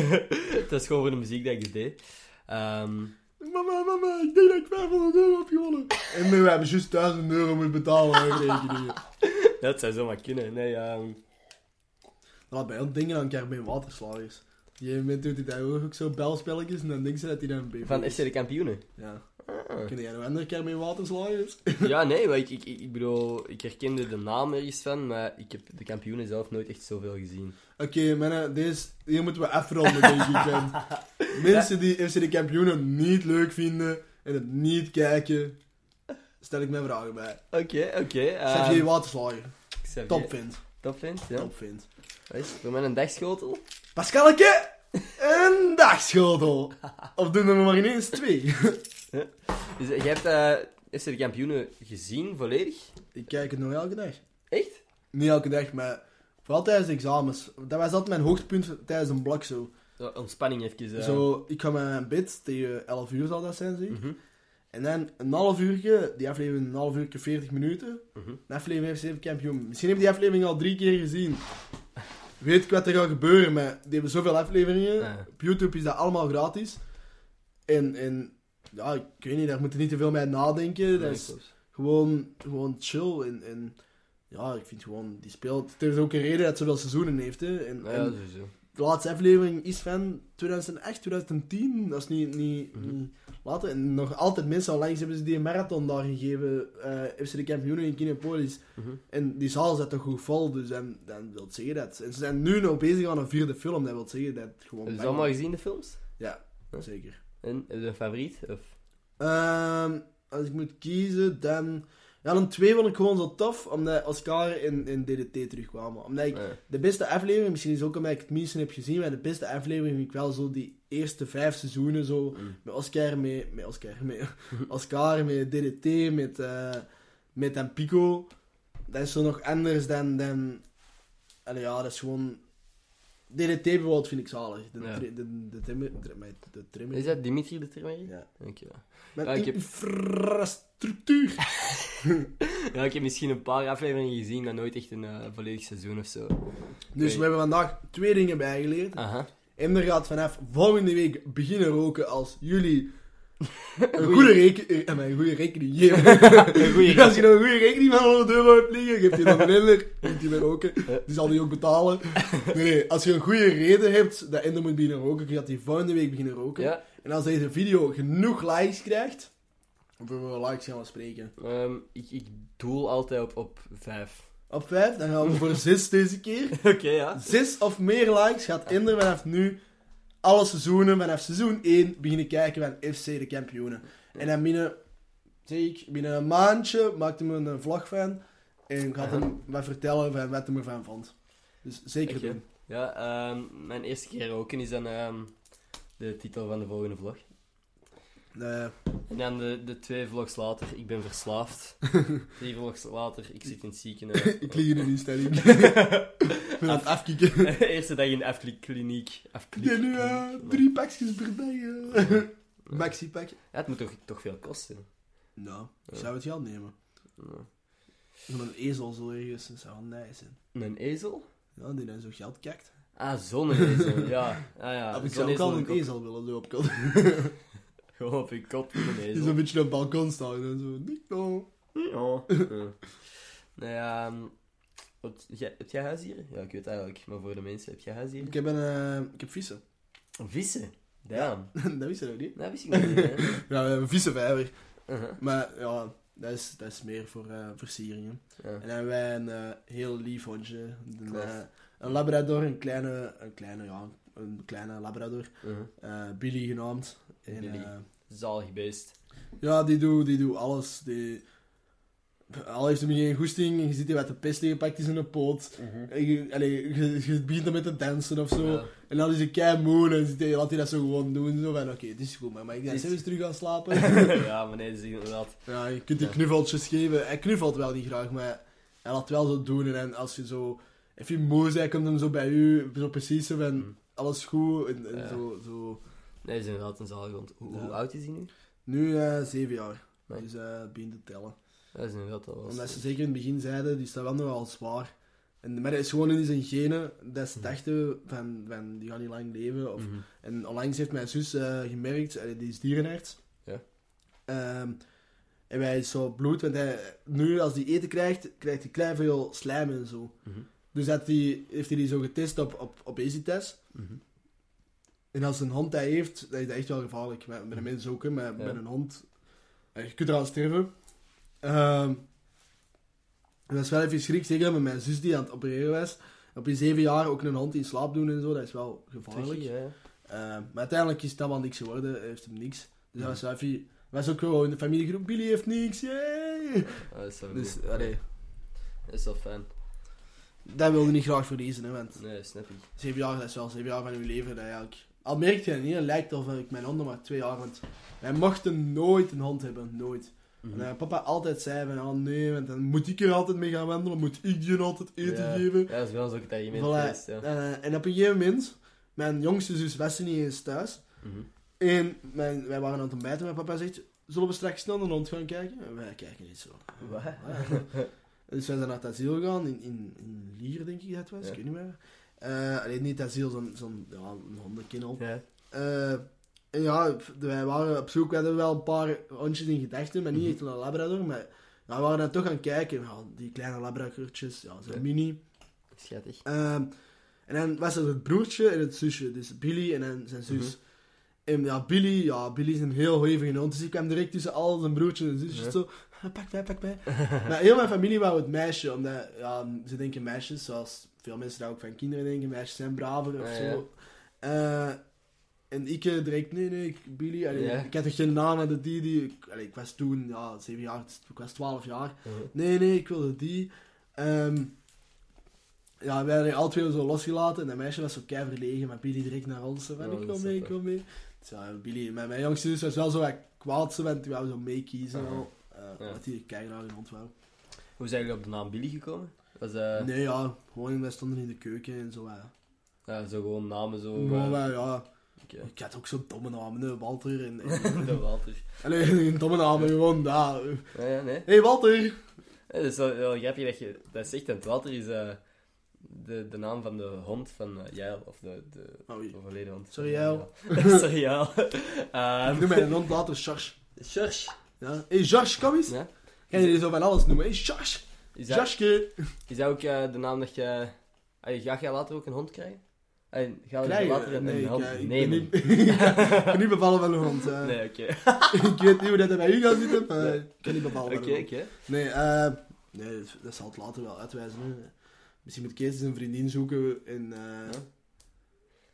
dat is gewoon voor de muziek dat ik het deed. Ehm, Mama, mama, ik denk dat ik 500 euro heb gewonnen. En we hebben juist 1000 euro moeten betalen aan rekeningen. dat zou zomaar kunnen. Nee, ehm, Dat had bij ons dingen aan Carmen Waterslagers. Die moment doet hij daar ook zo belspelletjes en dan denkt ze dat hij dan een van is. FC de kampioenen. Ja. Ah. Ken jij nog andere Carmen Waterslagers? Ja, nee, maar ik, ik, ik, ik bedoel, ik herkende de naam ergens van, maar ik heb de kampioenen zelf nooit echt zoveel gezien. Oké, mannen, deze, hier moeten we afronden, denk ik. En Mensen die FC de kampioenen niet leuk vinden en het niet kijken, stel ik mijn vragen bij. Oké, oké. Xavier Waterslager, Xavier- top vindt. Top vindt, ja. Top vindt. Wat is mij een dagschotel. Pascalke, een dagschotel. Of doen we er maar ineens twee. Dus eh, jij hebt eh FC de kampioenen gezien, volledig? Ik kijk het nog elke dag. Echt? Niet elke dag, maar vooral tijdens de examens. Dat was altijd mijn hoogtepunt tijdens een blok zo. Zo, ontspanning even. eh. Zo, ik ga met mijn bid, tegen 11 uur zal dat zijn, zie. Mhm, En dan een half uurtje, die aflevering een half uurtje, 40 minuten. Een aflevering heeft 7 kampioen. Misschien heb je die aflevering al drie keer gezien. Weet ik wat er gaat gebeuren, maar die hebben zoveel afleveringen. Op YouTube is dat allemaal gratis. En, en ja, ik weet niet, daar moet je niet te veel mee nadenken. Dat is gewoon, gewoon chill. En, en ja, ik vind gewoon, die speelt. Er is ook een reden dat het zoveel seizoenen heeft. Hè. En, Ja, en de laatste aflevering is van 2008, 2010. Dat is niet, niet, Mhm. niet later. En nog altijd mensen, onlangs hebben ze die marathon daar gegeven. eh FC de kampioenen in Kinepolis. Mhm. En die zaal zit toch goed vol, dus dan, dan wil zeggen dat. En ze zijn nu nog bezig aan een vierde film, dat wil zeggen dat gewoon... Heb je bang ze allemaal gezien, de films? Ja, Huh? zeker. En heb je een favoriet? Of... Ehm, als ik moet kiezen, dan... Ja, dan twee vond ik gewoon zo tof, omdat Oscar en, en DDT terugkwamen. Omdat ik Eh, de beste aflevering, misschien is ook omdat ik het minste heb gezien, maar de beste aflevering vind ik wel zo die eerste vijf seizoenen zo. mm. Met Oscar, met, met Oscar, met Oscar, met DDT, met, eh met en Pico. Dat is zo nog anders dan, dan... Allee, ja, dat is gewoon... DDT bijvoorbeeld vind ik zalig. De, Ja. tri- de, de, trimmer- de, de trimmer. Is dat Dimitri de Trimmer? Ja. Oké. Met Ja, ik heb- infrastructuur. Ja, ik heb misschien een paar afleveringen gezien, maar nooit echt een eh, volledig seizoen of zo. Dus we hebben vandaag twee dingen bijgeleerd. Aha. Ender gaat vanaf volgende week beginnen roken als jullie een goede, reken eh, een goede rekening geven. Een goeie als je nog een goede rekening van 100 euro hebt liggen, geeft hij dan een Ender, moet hij weer roken. Die zal die ook betalen. Nee, nee, als je een goede reden hebt dat Ender moet beginnen roken, gaat hij volgende week beginnen roken. Ja. En als deze video genoeg likes krijgt, of hoeveel likes gaan we spreken? ehm, ik, ik doel altijd op, op vijf. Op 5, dan gaan we voor 6 deze keer. Oké, ja. Zes of meer likes gaat Ender vanaf nu alle seizoenen, vanaf seizoen 1, beginnen kijken van FC de kampioenen. En dan binnen, zeg ik, binnen een maandje maakt hij me een vlog van en gaat Aha. hem wat vertellen van wat hij ervan vond. Dus zeker doen. Ja, ehm, mijn eerste keer roken is dan ehm, De titel van de volgende vlog. Nee, En dan de, de twee vlogs later, ik ben verslaafd. Drie vlogs later, ik zit in het ziekenhuis. ik lig in een instelling. ik ben aan het afkicken. Eerste dag in de afkliniek. Ik Afkliniek. heb nu eh, drie pakjes per dag. eh. Maxi-pak. Ja, het moet toch, toch veel kosten? Nou, ik zou het geld nemen. Ja. Een ezel zo ergens, dat zou wel nice zijn. Een ezel? Ja, die dan zo geld kijkt. Ah, zo'n ezel, ja. Ah, ja. Ik zou ook al een ezel willen, kop. Gewoon op je kop, Die ezel. zo'n beetje op het balkon staan en zo. Nico. Ja. ja. Nou ja, ehm, wat- jij- heb jij huisdieren? Ja, ik weet eigenlijk, maar voor de mensen, heb jij huisdieren? Ik heb een, eh, ik heb vissen. Vissen? Damn. dat wist je nog niet? Dat wist ik nog niet, hè. Ja, we hebben een vissenvijver. Uh-huh. Maar ja, dat is, dat is meer voor eh, versieringen. Ja. En dan hebben wij een eh, heel lief hondje. Een, eh, een labrador, een kleine, een kleine, ja, een kleine labrador. Uh-huh. Billy genaamd. En, Billy. eh, Zalig beest. ja, die doet die doet alles. Die, al heeft hij geen goesting en je ziet hij wat de pest gepakt is in een poot. En je, allee, je, je begint dan met te dansen of zo. Ja. En dan is hij kei moe en hij, laat hij dat zo gewoon doen. Zo van, oké, het is goed, maar mag ik dan Dit- zelfs terug gaan slapen? ja, maar nee, dat is inderdaad... Ja, je kunt die Ja. knuffeltjes geven. Hij knuffelt wel niet graag, maar hij laat wel zo doen. En als je zo even moe bent, komt hem zo bij u, zo precies zo van, Mm. alles goed. En, en Ja. zo, zo. Nee, is inderdaad een. Hoe, hoe oud is hij nu? Nu eh zeven jaar. Nee. Dus eh begint te tellen. Dat is inderdaad al Omdat ze zeker in het begin zeiden, die staat wel nogal zwaar. En, maar dat is gewoon in zijn genen. Dat ze Mhm. dachten van, van, die gaan niet lang leven. Of, Mhm. En onlangs heeft mijn zus eh, gemerkt, eh, die is dierenarts. Ja. Ehm, en wij zo bloed, want hij, nu als hij eten krijgt, krijgt hij klein veel slijm en zo. Mhm. Dus dat die, heeft hij die zo getest op, op, op obesitas. Mhm. En als een hond dat heeft, dat is dat echt wel gevaarlijk. Met, met een mens ook, hè, maar Ja. met een hond, eh, je kunt eraan sterven. Ehm, dat is wel even schrik, zeker met mijn zus die aan het opereren was. Op je zeven jaar ook een hond in slaap doen en zo, dat is wel gevaarlijk. Tricky, ja. Eh, maar uiteindelijk is het allemaal niks geworden, hij heeft hem niks. Dus dat was wel even... was ook gewoon in de familiegroep, Billy heeft niks, yay! Dat is wel Dus, goed. allee, Dat is wel fijn. dat wilde niet graag verliezen, hè, want Nee, dat snap ik. zeven jaar, dat is wel zeven jaar van uw leven, dat eigenlijk... Al merk je het niet, het lijkt alsof ik mijn nog maar twee jaar, want wij mochten nooit een hond hebben, nooit. Mhm. En papa altijd zei van, oh nee, want dan moet ik er altijd mee gaan wandelen, moet ik die altijd eten ja. geven. Ja, dat is het argument Voilà. geweest, ja. Eh, en op een gegeven moment, mijn jongste zus was niet eens thuis. Mhm. En mijn, wij waren aan het ontbijten en mijn papa zegt, zullen we straks snel naar de hond gaan kijken? En wij kijken niet zo. Wat? dus wij zijn naar het asiel gegaan, in, in, in Lier denk ik dat was, Ja. ik weet niet meer. Eh alleen niet asiel, zo'n zo'n ja, een hondenkennel. Ja. Eh, en ja, wij waren op zoek, we hadden wel een paar hondjes in gedachten, maar niet Mhm. echt een labrador. Maar ja, we waren dan toch gaan kijken, ja, die kleine labradortjes, ja, Ja. mini. Schattig. Ehm, en dan was er het broertje en het zusje, dus Billy en dan zijn zus. Mhm. En ja, Billy, ja, Billy is een heel hevige hond, dus ik kwam direct tussen al zijn broertjes en zusjes Ja. zo, "Ah, pak mij, pak mij. maar heel mijn familie wou het meisje, omdat, ja, ze denken meisjes, zoals veel mensen daar ook van kinderen denken, meisjes zijn braver of Ja, zo. Eh, en ik eh, direct, nee, nee, ik- Billy, allee, ik had toch geen naam aan de die, die, ik, allee, ik was toen, ja, zeven jaar, ik was twaalf jaar. Mhm. Nee, nee, ik wilde die. Ehm, ja, wij hadden alle twee zo losgelaten en dat meisje was zo kei verlegen, maar Billy direct naar ons. Van, Oh, ik is mee, ik wil mee. Dus ja, Billy, mijn, mijn jongste zus was wel zo wat kwaad, die wou zo meekiezen. Aha. wel. Eh, Ja. Wat die kei graag een hond wou. Hoe zijn jullie op de naam Billy gekomen? Was eh Nee, ja, gewoon, wij stonden in de keuken en zo. ja. ja, zo gewoon namen zo... Maar eh, ja, ik had ook zo'n domme namen, hè, Walter. En, en, de Walter. allee, een domme namen, gewoon. Ja, ja, nee. hey, Walter! Ja, dat is wel, wel grappig dat je dat zegt, want Walter is eh, de, de naam van de hond van Jael, of de, de Oei. overleden hond. Sorry, Jael. Sorry, Jael. Ik Ehm noem mijn hond later Charles. George. Ja. hey, Josh, kom eens! Ja? Kan je die zo van alles noemen? Hey, Josh! Is dat, is dat ook eh, de naam dat je... Ga jij later ook een hond krijgen? Allee, ga je Krijgen? later een, nee, een ik, hond eh, ik ben nemen? niet, ik ben niet bevallen van een hond. eh. Nee, oké. ik weet niet hoe dat bij u gaat zitten, maar Nee. ik kan niet bevallen Oké, van een hond. oké. Nee, eh, nee, dat- dat zal het later wel uitwijzen. Hè. Misschien moet Kees een vriendin zoeken en, eh, Ja.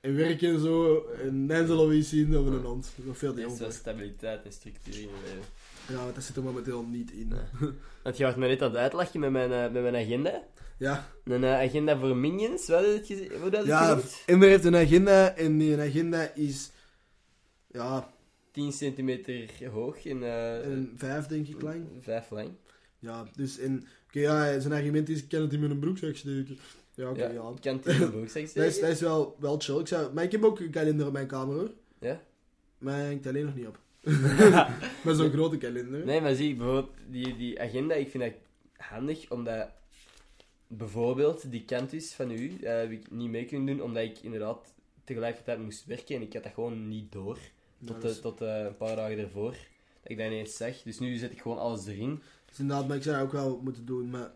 en werken en zo. En dan zullen we eens zien of we een hond. Nog veel te jong stabiliteit en structuur in je leven. Ja, want dat zit er momenteel niet in. Nee. Want je was me net aan het uitlachen met mijn, eh, met mijn agenda. Ja, Een eh, agenda voor minions, wat had het hoe dat het ja genoemd? Ember heeft een agenda en die agenda is Ja, 10 centimeter hoog en, eh en vijf denk ik lang. 5 lang. Ja, dus in... Oké, ja, zijn argument is, ik kan het in mijn broekzak steken. Ja, oké, ja, ja. ik kan het in de broekzak Dat is, steken. dat is wel, wel chill. Ik zou, maar ik heb ook een kalender op mijn kamer hoor. Ja? Maar hij hangt alleen nog niet op. Met zo'n grote kalender. Nee, maar zie, bijvoorbeeld die, die agenda, ik vind dat handig, omdat bijvoorbeeld die kantus van u, eh, heb ik niet mee kunnen doen, omdat ik inderdaad tegelijkertijd moest werken en ik had dat gewoon niet door. Tot, is- eh, tot eh, een paar dagen ervoor. Dat ik dat ineens zeg. Dus nu zet ik gewoon alles erin. Dus inderdaad, maar ik zou dat ook wel moeten doen, maar...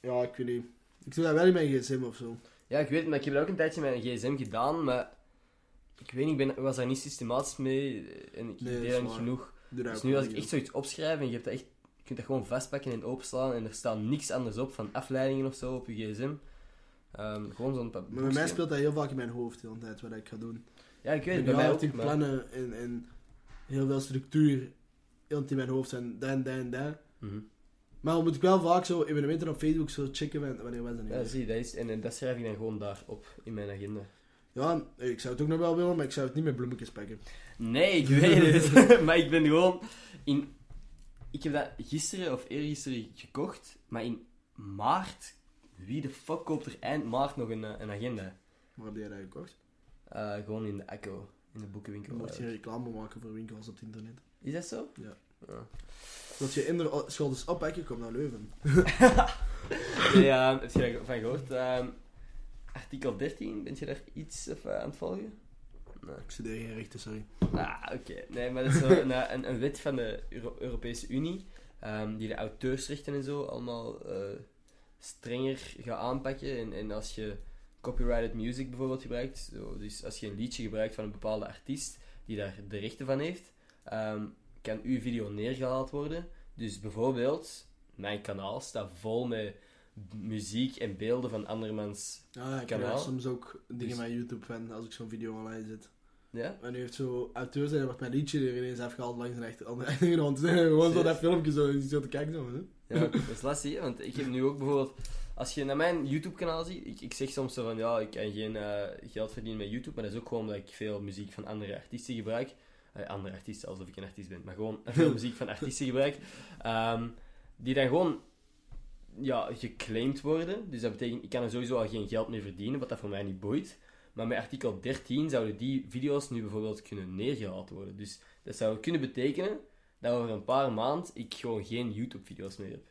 Ja, ik weet niet. Ik doe dat wel in mijn gsm of zo. Ja, ik weet het, maar ik heb dat ook een tijdje met een gsm gedaan, maar ik weet niet, ik ben, was daar niet systematisch mee en ik Nee, deed dat niet genoeg. Dus nu als ik echt zoiets opschrijf en je, hebt dat echt, je kunt dat gewoon vastpakken en openslaan en er staat niks anders op van afleidingen of zo op je gsm. Ehm, gewoon zo'n Maar bij mij speelt dat heel vaak in mijn hoofd de hele tijd, wat ik ga doen. Ja, ik weet het, bij mij ook. maar- plannen en, en heel veel structuur heel in mijn hoofd zijn, dan, dan, dan. Mhm. Maar dan moet ik wel vaak zo evenementen op Facebook zo checken wanneer was dat nu Ja, zie, dat is, en, en dat schrijf ik dan gewoon daar op in mijn agenda. Ja, ik zou het ook nog wel willen, maar ik zou het niet met bloemetjes pakken. Nee, ik weet het. maar ik ben gewoon in. Ik heb dat gisteren of eergisteren gekocht, maar in maart. Wie de fuck koopt er eind maart nog een, eh, een agenda? Waar heb jij dat gekocht? Eh, gewoon in de Echo, in de boekenwinkel. Mocht je reclame maken voor winkels op het internet. Is dat zo? Ja. Ja. Dat je inderdaad schouders oppakken, kom naar Leuven. Eh, heb je daarvan gehoord? Ehm, artikel 13, ben je daar iets of, eh, aan het volgen? Nee. Ik studeer geen rechten, sorry. Ah, oké. Nee, maar dat is zo een, eh, een, een wet van de Euro- Europese Unie, ehm, die de auteursrechten en zo allemaal eh, strenger gaat aanpakken. En, en als je copyrighted music bijvoorbeeld gebruikt, zo, dus als je een liedje gebruikt van een bepaalde artiest die daar de rechten van heeft, ehm, kan uw video neergehaald worden. Dus bijvoorbeeld, mijn kanaal staat vol met muziek en beelden van andermans... Ja, ik Kanaal. soms ook dingen Dus- met YouTube van als ik zo'n video online zet. Ja? En nu heeft zo auteurs en dan wordt mijn liedje er ineens afgehaald langs een echte andere achtergrond. Gewoon zo dat filmpje zo, zo te kijken zo. Hè? Ja, dat is lastig, want ik heb nu ook bijvoorbeeld... Als je naar mijn YouTube-kanaal ziet, ik, ik zeg soms zo van, ja, ik kan geen eh, geld verdienen met YouTube, maar dat is ook gewoon omdat ik veel muziek van andere artiesten gebruik. Eh, andere artiesten, alsof ik een artiest ben, maar gewoon veel muziek van artiesten gebruik. Ehm, die dan gewoon, ja, geclaimd worden. Dus dat betekent, ik kan er sowieso al geen geld mee verdienen, wat dat voor mij niet boeit. Maar met artikel 13 zouden die video's nu bijvoorbeeld kunnen neergehaald worden. Dus dat zou kunnen betekenen dat over een paar maanden ik gewoon geen YouTube-video's meer heb.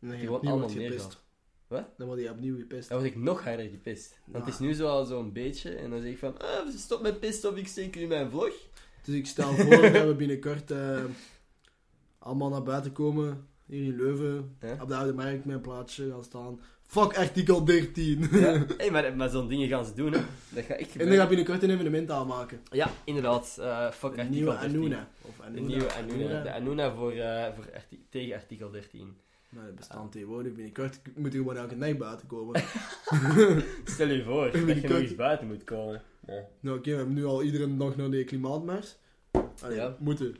En dan Gewoon allemaal gepest. neergehaald. Wat? Dan wordt hij opnieuw gepest. Dan word ik nog harder gepist. Want het is nu zo al zo'n beetje, en dan zeg ik van, ah, stop met pist of ik steek u in mijn vlog. Dus ik stel voor dat we binnenkort eh, allemaal naar buiten komen. Hier in Leuven. Ja. Op de Oude Markt een plaatsje gaan staan. Fuck artikel 13. Ja. hey, maar, maar zo'n dingen gaan ze doen, hè. Dat gaat echt En dan we binnenkort een evenement aanmaken. Ja, inderdaad. eh fuck De artikel nieuwe 13. Anuna. Of Anuna. De nieuwe Anuna. De Anuna voor, eh, voor arti- tegen artikel 13. Nou, dat bestaat tegenwoordig. Binnenkort moet je gewoon elke nacht buiten komen. Stel je voor dat je nog eens buiten moet komen. Ja. nou oké, we hebben nu al iedere dag naar de klimaatmars. Allee, Ja. moeten.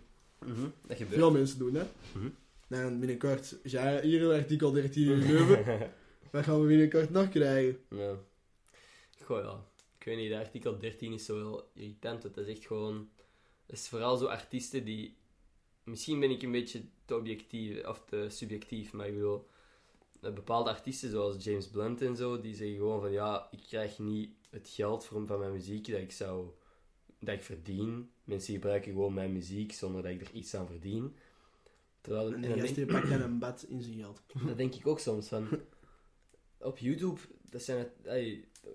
Mhm, Dat gebeurt. Veel mensen doen, hè. Mhm. En binnenkort, als jij hier artikel 13 in Leuven, wat gaan we binnenkort nog krijgen? Ja. Goh, ja. Ik weet niet, de artikel 13 is zo wel irritant. want Dat is echt gewoon... Het is vooral zo artiesten die... Misschien ben ik een beetje te objectief, of te subjectief, maar ik bedoel... Bepaalde artiesten, zoals James Blunt en zo, die zeggen gewoon van... Ja, ik krijg niet het geld voor, van mijn muziek dat ik zou... Dat ik verdien. Mensen gebruiken gewoon mijn muziek zonder dat ik er iets aan verdien. Terwijl... En en de dan gast denk- die pakt dan een bad in zijn geld. dat denk ik ook soms van. Op YouTube, dat zijn het,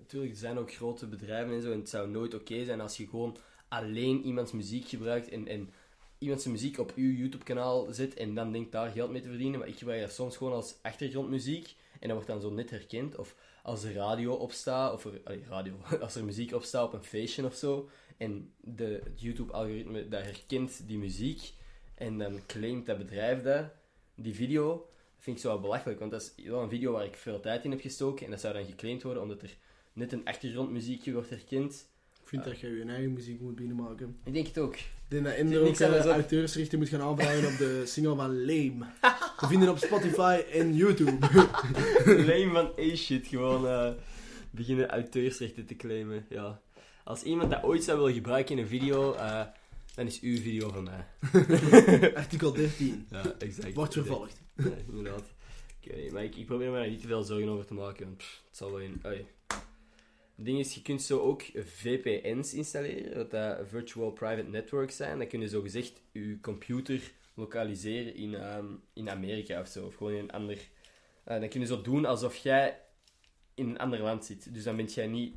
natuurlijk, er zijn ook grote bedrijven en zo. En het zou nooit oké zijn als je gewoon alleen iemands muziek gebruikt en, en iemand zijn muziek op uw YouTube-kanaal zet en dan denkt daar geld mee te verdienen. Maar ik gebruik dat soms gewoon als achtergrondmuziek en dat wordt dan zo net herkend. Of als de radio opstaat, of er, allee, radio, als er muziek opstaat op een feestje of zo. En de, het YouTube-algoritme dat herkent die muziek en dan claimt dat bedrijf dat, die video. Dat vind ik zo wel belachelijk, want dat is wel een video waar ik veel tijd in heb gestoken en dat zou dan geclaimd worden omdat er net een achtergrondmuziekje wordt herkend. Ik vind dat je je eigen muziek moet binnenmaken. Ik denk het ook. Ik denk dat Ender ook uh, auteursrechten moet gaan aanvragen op de single van Lame. Te vinden op Spotify en YouTube. Lame van A-shit, gewoon eh, beginnen auteursrechten te claimen. Ja. als iemand dat ooit zou willen gebruiken in een video, eh, dan is uw video van mij. Artikel 13. Ja, exact. Wordt vervolgd. Ja, inderdaad. Ik weet niet, maar ik, ik probeer me daar niet te veel zorgen over te maken, want pff, het zal wel in... Oei. Het ding is, je kunt zo ook VPN's installeren, wat dat Virtual Private Networks zijn. Dan kun je zo gezegd je computer lokaliseren in, ehm, in Amerika of zo, of gewoon in een ander... eh, dan kun je zo doen alsof jij in een ander land zit. Dus dan ben jij niet...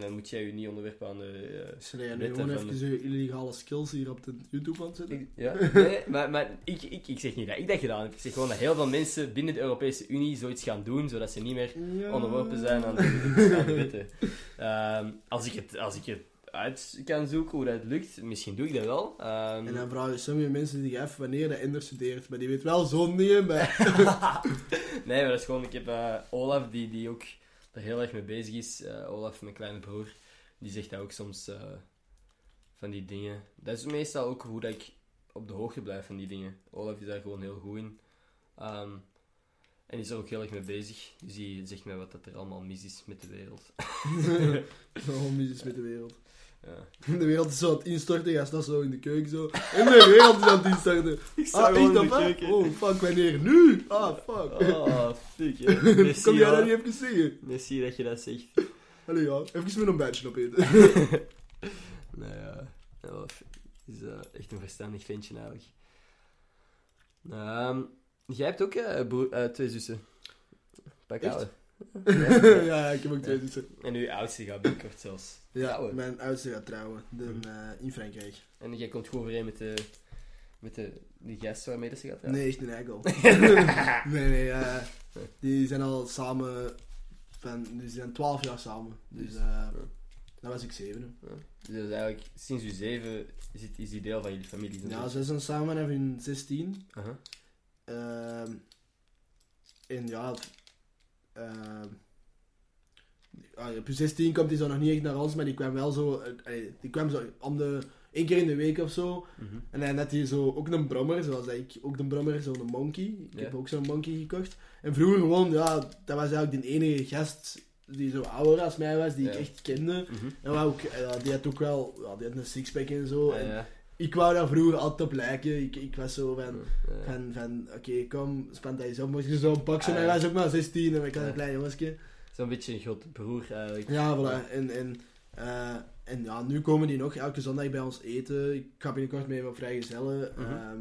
Dan moet jij je niet onderwerpen aan de... eh, Zullen jij nu gewoon even je illegale skills hier op de YouTube aan zetten? ik- ja, nee, maar, maar ik, ik, ik zeg niet dat ik dat gedaan heb. Ik zeg gewoon dat heel veel mensen binnen de Europese Unie zoiets gaan doen, zodat ze niet meer Ja. onderworpen zijn aan de, aan de wetten. Ehm, als, ik het, als ik het uit kan zoeken hoe dat lukt, misschien doe ik dat wel. Ehm, En dan vraag je sommige mensen die even wanneer dat Ender studeert, maar die weet wel zo'n dingen bij. nee, maar dat is gewoon... Ik heb eh, Olaf, die, die ook er heel erg mee bezig is. eh, Olaf, mijn kleine broer, die zegt dat ook soms eh, van die dingen. Dat is meestal ook hoe dat ik op de hoogte blijf van die dingen. Olaf is daar gewoon heel goed in. Ehm, en is er ook heel erg mee bezig. Dus die zegt mij wat dat er allemaal mis is met de wereld. Gewoon mis is met de wereld. Ja. De wereld is zo aan het instorten, hij staat zo in de keuken zo. En de wereld is aan het instorten. Ik Ah, echt dat hè? Oh, fuck, wanneer? Nu? Ah, fuck. Oh, fuck. Merci, Kom jij ja. dat niet even zeggen? Merci dat je dat zegt. Allee, ja. Even met een badge opeten. Nou ja, is eh, echt een verstandig ventje eigenlijk. Ehm, jij hebt ook eh, broer- eh, twee zussen. Pak ouwe. Ja, ik heb ook twee zussen. En uw oudste gaat binnenkort zelfs. Ja, trouwen. mijn oudste gaat trouwen. De, Mhm. eh, in Frankrijk. En jij komt goed overeen met de, met de die gast waarmee dat ze gaat trouwen? Nee, echt een eikel. nee, nee, eh, die zijn al samen, van, die zijn 12 jaar samen. Dus eh dan was ik 7. Ja. Dus eigenlijk, sinds u zeven is, het, is die deel van jullie familie. Ja, ze zijn samen en hun 16. Aha. Ehm en ja, ah, op je 16 komt hij zo nog niet echt naar ons, maar die kwam wel zo, eh, die kwam zo om de, één keer in de week of zo. Mhm. En dan had hij zo ook een brommer, zoals ik ook de brommer, zo'n monkey. Ik heb ook zo'n monkey gekocht. En vroeger gewoon, ja, dat was eigenlijk de enige gast die zo ouder als mij was, die ik echt kende. Mhm. En ook, ja, die had ook wel, die had een sixpack en zo. Ja, En. Ik wou daar vroeger altijd op lijken. Ik, ik was zo van, Ja. van, van oké, kom, spant dat eens op. Moest je zo'n pak zijn, Ah, hij was ook maar 16 en ik was Ja. een klein jongensje. Zo'n beetje een grote broer eigenlijk. Ja, voilà. En, en, eh, en ja, nu komen die nog elke zondag bij ons eten. Ik ga binnenkort mee op vrijgezellen. Ehm,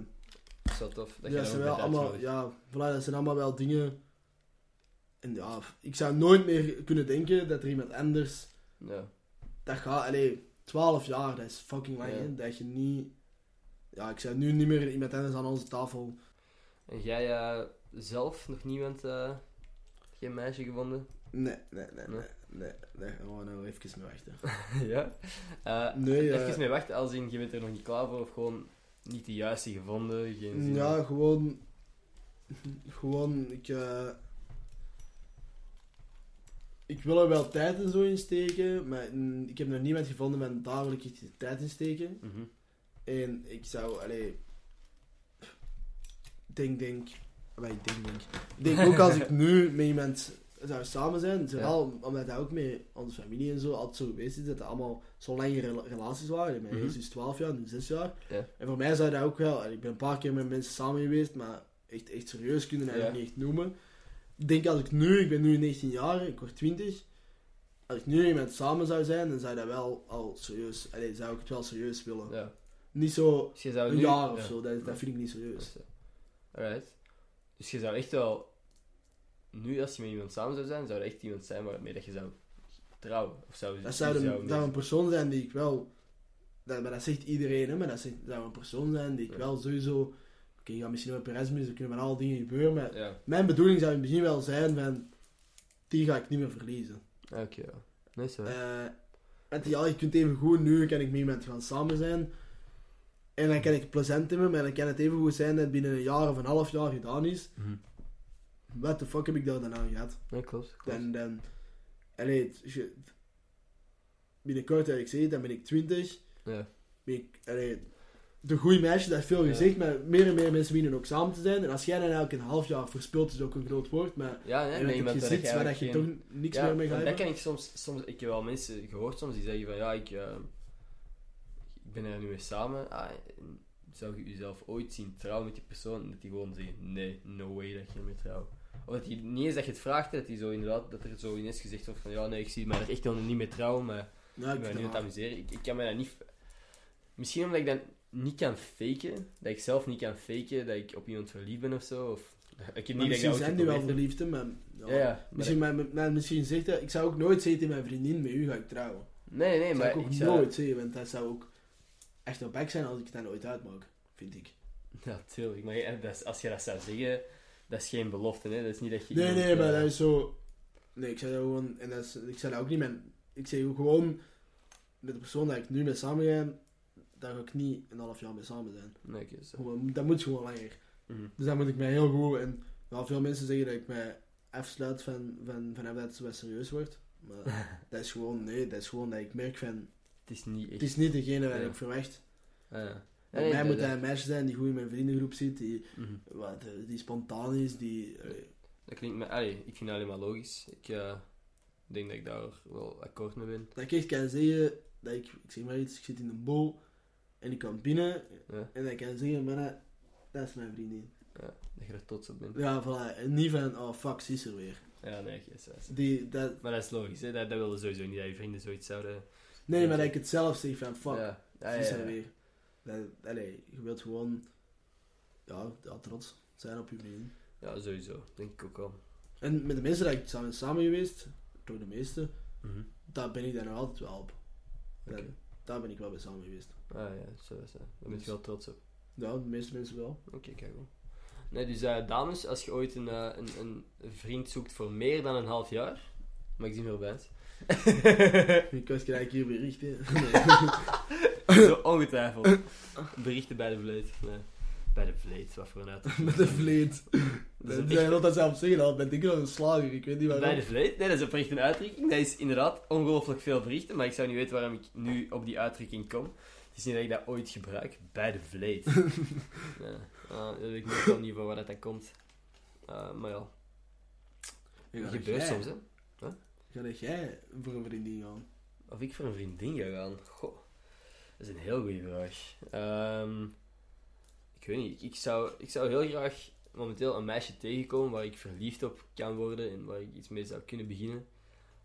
Dat is wel tof. Dat ja, je zijn wel allemaal, ja, voilà, dat zijn allemaal wel dingen. En ja, ik zou nooit meer kunnen denken dat er iemand anders. Ja. Dat gaat, allee, 12 jaar, dat is fucking lang, Ja. Dat je niet. Ja, ik zou nu niet meer iemand anders aan onze tafel. En jij eh, zelf nog niemand, eh, geen meisje gevonden? Nee, nee, nee, Nee? nee. Daar gaan we nou even mee wachten. ja. Eh, Nee, eh, Even mee wachten, als in je bent er nog niet klaar voor of gewoon niet de juiste gevonden, geen zin. Ja, gewoon. Gewoon, ik. Ik wil er wel tijd en zo in steken, maar mm, ik heb nog niemand gevonden met echt tijd in steken. Mhm. En ik zou, allee. Denk, denk. Maar ik denk, denk. Ik denk ook als ik nu met iemand zou samen zijn, zowel omdat dat ook met onze familie en zo altijd zo geweest is, dat dat allemaal zo lange rela- relaties waren. Mijn eerste is 12 jaar, nu 6 jaar. Ja. En voor mij zou dat ook wel, ik ben een paar keer met mensen samen geweest, maar echt, echt serieus kunnen eigenlijk Ja. niet echt noemen. Ik denk als ik nu, ik ben nu 19 jaar, ik word 20. Als ik nu iemand samen zou zijn, dan zou dat wel al serieus, allee, zou ik het wel serieus willen. Ja. Niet zo Dus je zou een nu... jaar of ja. zo, dat, dat vind ik niet serieus. Alright. Dus je zou echt wel... Nu, als je met iemand samen zou zijn, zou er echt iemand zijn waarmee dat je zou trouwen? Of zou Dat zou, een, dat een persoon zijn die ik wel. Dat, maar dat zegt iedereen, hè, maar dat, zegt, dat zou een persoon zijn die ik Ja. wel sowieso. Oké, je gaat misschien op Erasmus, er kunnen van alle dingen gebeuren, maar Ja. mijn bedoeling zou in het begin wel zijn van. Die ga ik niet meer verliezen. Oké, ja. Nee, zo. Eh, want ja, je kunt even goed, nu kan ik met iemand gaan samen zijn. En dan kan ik plezant hebben, maar dan kan het even goed zijn dat het binnen een jaar of een half jaar gedaan is. Mhm. Wat de fuck heb ik daar dan aan gehad? Nee, klopt. klopt. Dan, dan, allee, als je- binnenkort, dat ik zeg, dan ben ik 20. Ja. Ben ik, allee, de goede meisje, dat heeft veel gezegd, maar meer en meer mensen winnen ook samen te zijn. En als jij dan eigenlijk een half jaar verspilt, is ook een groot woord, maar Ja, nee, nee, dat je ziet waar dat je toch niks meer mee gaat dat kan ik soms, soms, ik heb wel mensen gehoord soms die zeggen van ja, ik, eh, ik ben er nu mee samen. Ah, zou je jezelf ooit zien trouwen met die persoon? En dat die gewoon zeggen, nee, no way dat je ermee trouw. Of dat die niet eens dat je het vraagt, dat die zo inderdaad, dat er zo ineens gezegd wordt van ja, nee, ik zie mij er echt helemaal niet mee trouwen, maar ik ben nu aan het amuseren. Ik, ik kan me dat niet... Misschien omdat ik dat niet kan faken, dat ik zelf niet kan faken dat ik op iemand verliefd ben of zo, of... Ik heb niet dat misschien dat zijn die wel verliefd, hè, maar... Ja, Ja, Misschien, maar, maar misschien zegt hij, ik zou ook nooit zeggen tegen mijn vriendin, met u ga ik trouwen. Nee, nee, dat maar zou ik ook ik zou... nooit zeggen, want dat zou ook echt op bek zijn als ik het dan ooit uitmaak, vind ik. Ja, tuurlijk. Maar dat is- als je dat zou zeggen, dat is geen belofte, hè. Dat is niet dat je... Nee, nee, maar eh, dat is zo... Nee, ik zei dat gewoon... En dat is, ik zei dat ook niet met... Ik zeg ook gewoon... Met de persoon dat ik nu mee samen ga, daar ik niet een half jaar mee samen zijn. Nee. Gewoon, dat moet gewoon langer. Mhm. Dus dan moet ik mij heel goed... En wel veel mensen zeggen dat ik mij afsluit van, van, van dat het wat serieus wordt. Maar dat is gewoon... Nee, dat is gewoon dat ik merk van... Het is niet echt... Het is niet degene Ja. ik verwacht. Ah, ja. Nee, mij moet dat- een meisje zijn die goed in mijn vriendengroep zit, die, Mhm. wat, eh, die spontaan is, die... Dat klinkt me... Allee, ik vind dat alleen maar logisch. Ik eh, denk dat ik daar wel akkoord mee ben. dat ik echt kan zeggen dat ik, ik zeg maar iets, ik zit in een bol en ik kom binnen Ja, en ik kan zeggen, mannen, dat is mijn vriendin. ja, dat je er trots op bent. Ja, voilà. En niet van, oh fuck, ze is er weer. Ja, nee, is het. Die, dat, Maar dat is logisch, hè. Dat, dat willen sowieso niet dat je vrienden zoiets zouden... nee, maar dat ik het zelf zeg van, fuck, Ja, ja, ze is er weer. Dat, allee, je wilt gewoon, ja, trots zijn op je vriendin. Ja, sowieso. Denk ik ook wel. En met de mensen dat ik samen samen geweest, door de meeste, Mhm. daar ben ik daar nog altijd wel op. Daar ben ik wel bij samen geweest. Ah ja, zo is dat. Daar ben je wel trots op. Ja, de meeste mensen wel. Oké, kijk wel. Nee, dus eh, dames, als je ooit een, eh, een, een vriend zoekt voor meer dan een half jaar, mag ik zien hoe bent. Ik was gelijk hier berichten. Zo ongetwijfeld. Berichten bij de vleet. Nee. Bij de vleet, wat voor een uit. Met een vleet. Dat is Dat echt- altijd zelf zeggen al. Ben ik wel een slager. Ik weet niet waarom. Bij de vleet? Nee, dat is oprecht een uitdrukking. Dat is inderdaad ongelooflijk veel berichten, maar ik zou niet weten waarom ik nu op die uitdrukking kom. Het is niet dat ik dat ooit gebruik. Bij de vleet. ja. Dat weet ik nog wel niet van waar dat, dat komt. Ah, maar ja, Ja, dat dat gebeurt jij- soms, hè. Ga dat jij voor een vriendin gaan? Of ik voor een vriendin ga gaan? Goh, dat is een heel goede vraag. Ehm, ik weet niet. Ik zou, ik zou heel graag momenteel een meisje tegenkomen waar ik verliefd op kan worden en waar ik iets mee zou kunnen beginnen.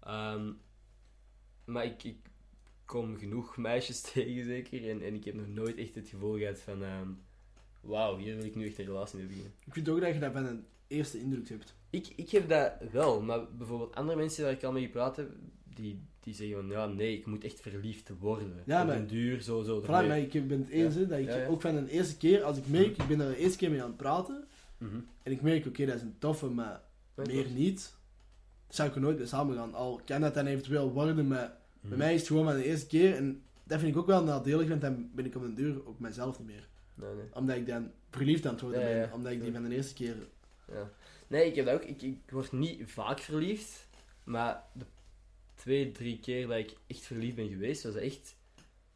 Ehm, maar ik, ik kom genoeg meisjes tegen, zeker. En, en ik heb nog nooit echt het gevoel gehad van... ehm, Wauw, hier wil ik nu echt een relatie mee beginnen. Ik vind ook dat je dat van een eerste indruk hebt. Ik, ik heb dat wel, maar bijvoorbeeld andere mensen waar ik al mee gepraat heb, die, die zeggen van ja, nee, ik moet echt verliefd worden. Ja, maar- duur, zo, zo. Voilà, maar ik ben het eens hè, dat ik Ja, ja. ook van een eerste keer, als ik merk, ik ben er de eerste keer mee aan het praten, Mhm. en ik merk, oké, dat is een toffe, maar Ja, meer niet, zou ik er nooit mee samen gaan. Al kan dat dan eventueel worden, maar Mhm. bij mij is het gewoon van de eerste keer, en dat vind ik ook wel nadelig, want dan ben ik op den duur ook mezelf niet meer. Nee, nee. Omdat ik dan verliefd aan het worden Ja, ja. ben, omdat ik die van de eerste keer... Ja. Nee, ik heb dat ook. Ik, ik word niet vaak verliefd, maar de twee, drie keer dat ik echt verliefd ben geweest, was echt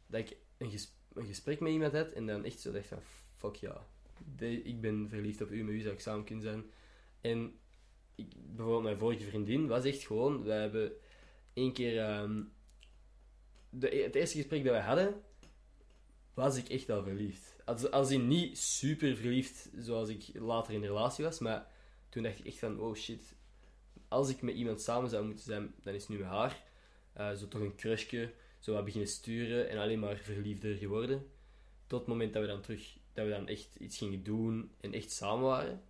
dat ik een, ges- een gesprek met iemand had en dan echt zo dacht van, fuck ja, de- ik ben verliefd op u, met u zou ik samen kunnen zijn. En ik, bijvoorbeeld mijn vorige vriendin was echt gewoon, wij hebben één keer, ehm, de, het eerste gesprek dat wij hadden, was ik echt al verliefd. Als, als in niet super verliefd zoals ik later in de relatie was, maar toen dacht ik echt van, oh shit, als ik met iemand samen zou moeten zijn, dan is het nu met haar. Eh, zo toch een crushje, zo wat beginnen sturen en alleen maar verliefder geworden. Tot het moment dat we dan terug, dat we dan echt iets gingen doen en echt samen waren.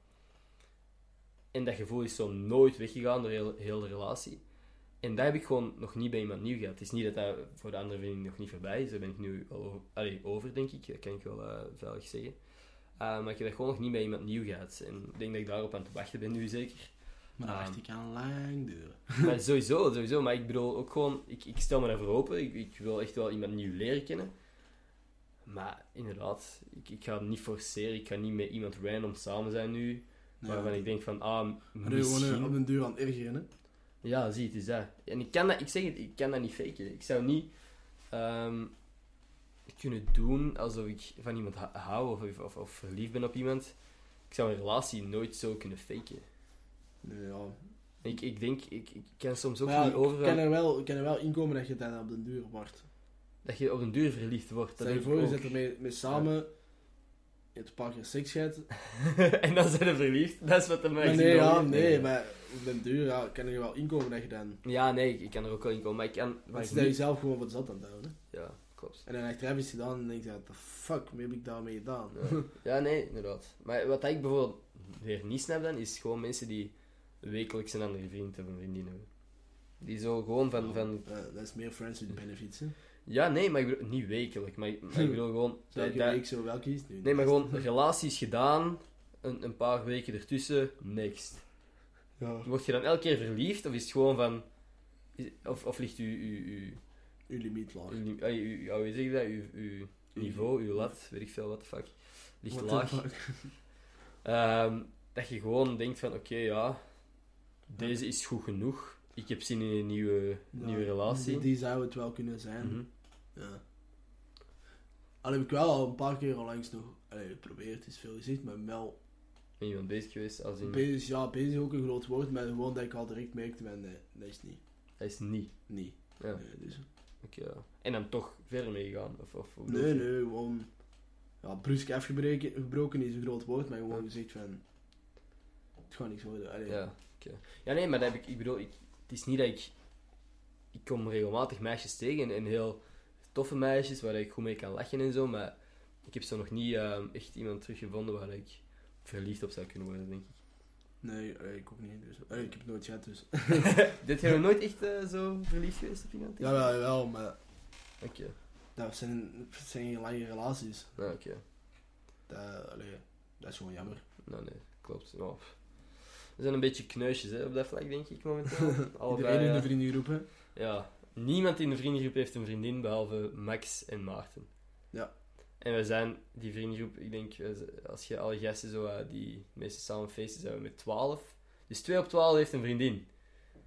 En dat gevoel is zo nooit weggegaan door heel, heel de relatie. En dat heb ik gewoon nog niet bij iemand nieuw gehad. Het is niet dat dat voor de andere vriendin nog niet voorbij is. Daar ben ik nu al over, allee, over, denk ik. Dat kan ik wel eh, veilig zeggen. Eh, maar ik heb dat gewoon nog niet bij iemand nieuw gehad. En ik denk dat ik daarop aan het wachten ben nu zeker. Maar dat Ah. wacht ik aan lang duren. maar sowieso, sowieso. Maar ik bedoel ook gewoon, ik, ik stel me daarvoor open. Ik, ik wil echt wel iemand nieuw leren kennen. Maar inderdaad, ik, ik ga het niet forceren. Ik ga niet met iemand random samen zijn nu. Waarvan ik denk van, ah, Maar nu gewoon eh, misschien... op den duur aan het ergeren, hè. Ja, zie, het is dat. En ik kan dat, ik zeg het, ik kan dat niet faken. Ik zou niet... ehm, kunnen doen alsof ik van iemand hou of, of, of verliefd ben op iemand. Ik zou een relatie nooit zo kunnen faken. Nee, ja. Ik, ik denk, ik, ik kan soms ook ja, niet over ik kan er wel, ik kan er wel inkomen dat je dan op de duur wordt. dat je op een duur verliefd wordt. Dat Stel je voor, je zit ermee mee samen, je hebt een paar keer seks gehad. en dan zijn ze verliefd. Dat is wat de mensen nee, ja, nee, maar op den duur ja, kan er wel inkomen dat je dan... Ja, nee, ik kan er ook wel in komen. Maar ik kan... Maar je niet- jezelf gewoon wat zat aan houden. Ja, klopt. En dan achteraf is gedaan en dan denk je, what the fuck, wat heb ik daarmee gedaan? Ja. ja, nee, inderdaad. Maar wat ik bijvoorbeeld weer niet snap dan, is gewoon mensen die wekelijks een andere vriend of een vriendin hebben. Die zo gewoon van... van dat is meer friends with benefits, hè. ja, nee, maar ik bedoel, niet wekelijk. Maar, ik- maar ik bedoel gewoon... Dat- dat- week zo wel kiezen nu? nee, maar gewoon relaties gedaan, een, een paar weken ertussen, next. Ja. Word je dan elke keer verliefd, of is het gewoon van... is- Of, of ligt u... u, u, Uw limiet laag. u, u, u, ja, hoe zeg je dat? Uw, uw niveau, uw lat, weet ik veel, what the fuck. Ligt What laag. Ehm, dat je gewoon denkt van, oké, ja, deze is goed genoeg. Ik heb zin in een nieuwe, Ja, nieuwe relatie. Die, zou het wel kunnen zijn. Mhm. Ja. Al heb ik wel al een paar keer onlangs nog allee, geprobeerd, is veel gezegd, maar wel Ben je iemand bezig geweest als in... bezig, ja, bezig is ook een groot woord, maar gewoon dat ik al direct merkte, van, nee, dat is niet. Hij is niet. Niet. Ja, Nee, dus, oké. ja. En dan toch verder meegegaan? Of, of, bedoel nee, nee, gewoon, ja, brusk afgebroken gebroken is een groot woord, maar gewoon Ja. gezegd van, het gaat niks worden. Allee, Ja, oké. Ja, nee, maar dat heb ik, ik bedoel, ik, het is niet dat ik... Ik kom regelmatig meisjes tegen en, en heel toffe meisjes waar ik goed mee kan lachen en zo, maar ik heb zo nog niet ehm, echt iemand teruggevonden waar ik verliefd op zou kunnen worden, denk ik. Nee, allee, ik ook niet. Dus, allee, ik heb het nooit gehad, dus. Dit jij nog nooit echt eh, zo verliefd geweest op iemand? Ja, wel, wel, maar Oké. dat zijn, dat zijn geen lange relaties. Ja, oké. Dat, allee, dat is gewoon jammer. Nou, nee, klopt. Pff. We zijn een beetje kneusjes hè, op dat vlak, denk ik, momenteel. Allebei, Iedereen in de vriendengroep, hè. Ja, niemand in de vriendengroep heeft een vriendin, behalve Max en Maarten. En we zijn, die vriendengroep, ik denk, z- als je alle gasten zo, eh, die meestal samen feesten, zijn we met 12. Dus 2 op 12 heeft een vriendin.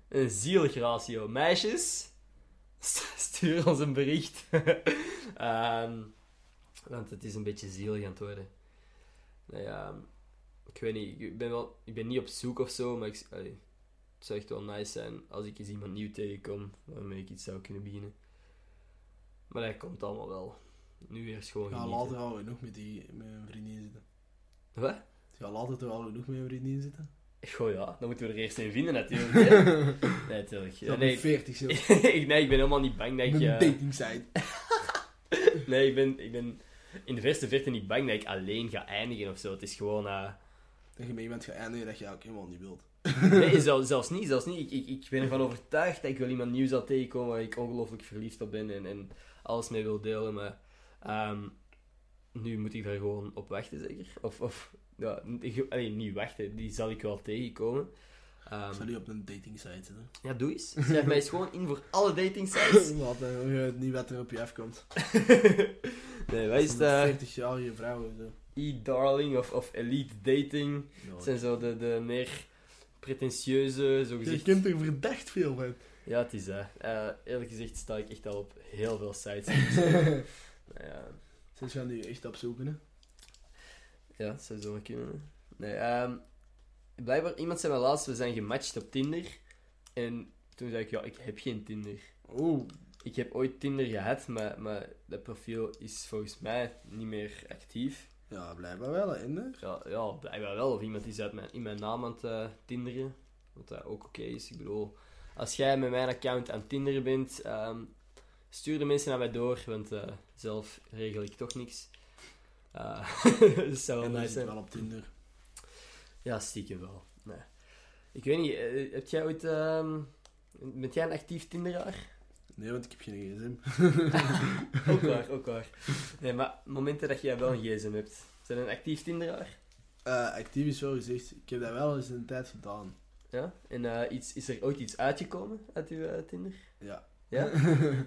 Een zielig ratio. Meisjes, st- stuur ons een bericht. Ehm, want het is een beetje zielig aan het worden. Nou ja, ik weet niet, ik ben, wel, ik ben niet op zoek of zo, maar ik, het zou echt wel nice zijn als ik eens iemand nieuw tegenkom waarmee ik iets zou kunnen beginnen. Maar dat komt allemaal wel. Nu eerst gewoon Ja, genieten. later al genoeg met, die, met een vriendin zitten. Wat? Ja, later toch al genoeg met een vriendin zitten. Goh ja, dan moeten we er eerst een vinden natuurlijk. hè. nee, natuurlijk. Ja, Ja, nee, nee. 40 zo. ik, nee, ik ben helemaal niet bang dat ik... Een eh, dating site. nee, ik ben, ik ben in de verste verte niet bang dat ik alleen ga eindigen of zo. Het is gewoon... eh, Dat je met iemand gaat eindigen dat je ook helemaal niet wilt. Nee, zelfs, zelfs niet. Zelfs niet. Ik, ik, ik ben ervan overtuigd dat ik wel iemand nieuw zal tegenkomen waar ik ongelooflijk verliefd op ben en, en alles mee wil delen. Maar ehm, nu moet ik daar gewoon op wachten, zeker? Of, of ja, ik- allee, niet wachten, die zal ik wel tegenkomen. Ik zal niet op een dating site zitten. ja, doe eens. Schrijf mij eens gewoon in voor alle dating sites. Wat, hoor je het niet wat er op je afkomt. nee, wat is eh, 40-jarige vrouwen. Zo. E-darling of, of elite dating. Dat zijn zo de, de meer pretentieuze, zo Je gezegd. kent er verdacht veel van. Ja, het is dat. Eh, eerlijk gezegd sta ik echt al op heel veel sites. Nou ja, Sinds gaan die echt opzoeken, hè. ja, dat zou kunnen. hè. Nee, ehm, blijkbaar, iemand zei mij laatst, we zijn gematcht op Tinder. En toen zei ik, ja, ik heb geen Tinder. Oeh. Ik heb ooit Tinder gehad, maar, maar dat profiel is volgens mij niet meer actief. Ja, blijkbaar wel, hè. Ja, ja blijkbaar wel. Of iemand is uit mijn, in mijn naam aan het eh, tinderen. Wat dat ook oké is. Ik bedoel, als jij met mijn account aan het tinderen bent, ehm, stuur de mensen naar mij door, want eh, zelf regel ik toch niks. Eh, dus dat zou wel nice zijn. wel op Tinder. Ja, stiekem wel. Nee. Ik weet niet, eh, heb jij ooit... ehm bent jij een actief tinderaar? Nee, want ik heb geen gsm. ook waar, ook waar. Nee, maar momenten dat jij wel een gsm hebt, zijn een actief tinderaar? Actief is zo gezegd. Ik heb dat wel eens een tijd gedaan. Ja? En iets, is er ooit iets uitgekomen uit uw Tinder? Ja. Ja?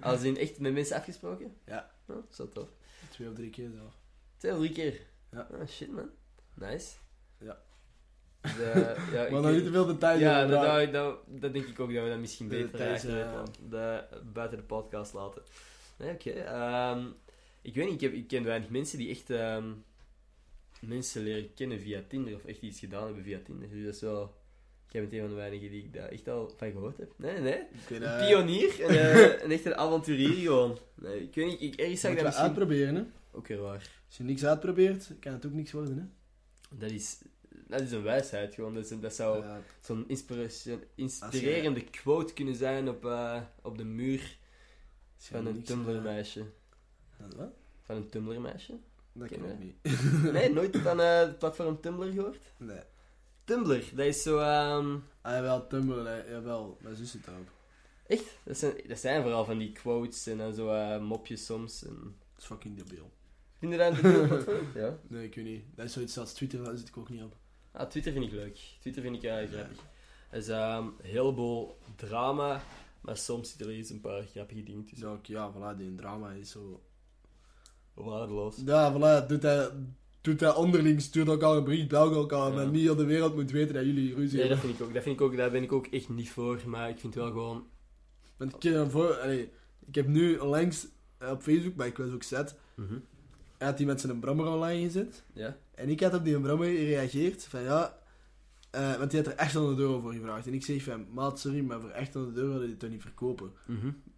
Als in echt met mensen afgesproken? Ja. Oh, zo tof. Twee of drie keer zo. Twee of drie keer? Ja. Ah, shit man. Nice. Ja. De, ja, Maar dan niet te veel details ja, dat, dat, dat, dat denk ik ook dat we dat misschien beter details, de, buiten de podcast laten. Nee, oké. ehm, Ik weet niet, ik, heb, ik ken weinig mensen die echt ehm, mensen leren kennen via Tinder of echt iets gedaan hebben via Tinder. Dus dat is wel... Jij bent een van de weinigen die ik daar echt al van gehoord heb. Nee, nee. Een eh, pionier. Een, eh, een echte avonturier gewoon. Nee, ik weet niet, ik, ergens zag dat je misschien... uitproberen, hè. Ook heel waar. Als je niks uitprobeert, kan het ook niks worden, hè. Dat is, dat is een wijsheid gewoon. Dat, is dat zou Ja, zo'n inspirerende quote kunnen zijn op, eh, op de muur van een niks, Tumblr-meisje. eh, Wat? Van een Tumblr-meisje? Dat Ken ik niet. Nee, nooit van eh, het platform Tumblr gehoord? Nee. Tumblr, dat is zo... ehm, Ah, jawel, Tumblr, hè. jawel. Mijn zus zit daarop. echt? Dat zijn, dat zijn vooral van die quotes en dan zo eh, mopjes soms. En... Dat is fucking debiel. Vind je dat een debiel platform? Ja. Nee, ik weet niet. Dat is zoiets als Twitter, daar zit ik ook niet op. Ah, Twitter vind ik leuk. Twitter vind ik erg grappig. Het is ehm, een heleboel drama, maar soms zitten er eens een paar grappige dingen tussen. Dus ook, ja, voilà, die drama is zo... Waardeloos. Ja, voilà, doet hij, doet hij onderling, stuurt elkaar een brief, belt elkaar, Ja. niet heel de wereld moet weten dat jullie ruzie Nee, dat hebben. vind ik ook. Dat vind ik ook. Daar ben ik ook echt niet voor. Maar ik vind wel gewoon. Want ik, ken voor, allee, ik heb nu onlangs eh, op Facebook, maar ik was ook zet, hij had die met zijn brommer online gezet. Ja. En ik had op die brommer gereageerd van ja, eh, want die had er echt 100 euro voor gevraagd. En ik zeg van, maat, sorry, maar voor echt 100 euro wil je het toch niet verkopen.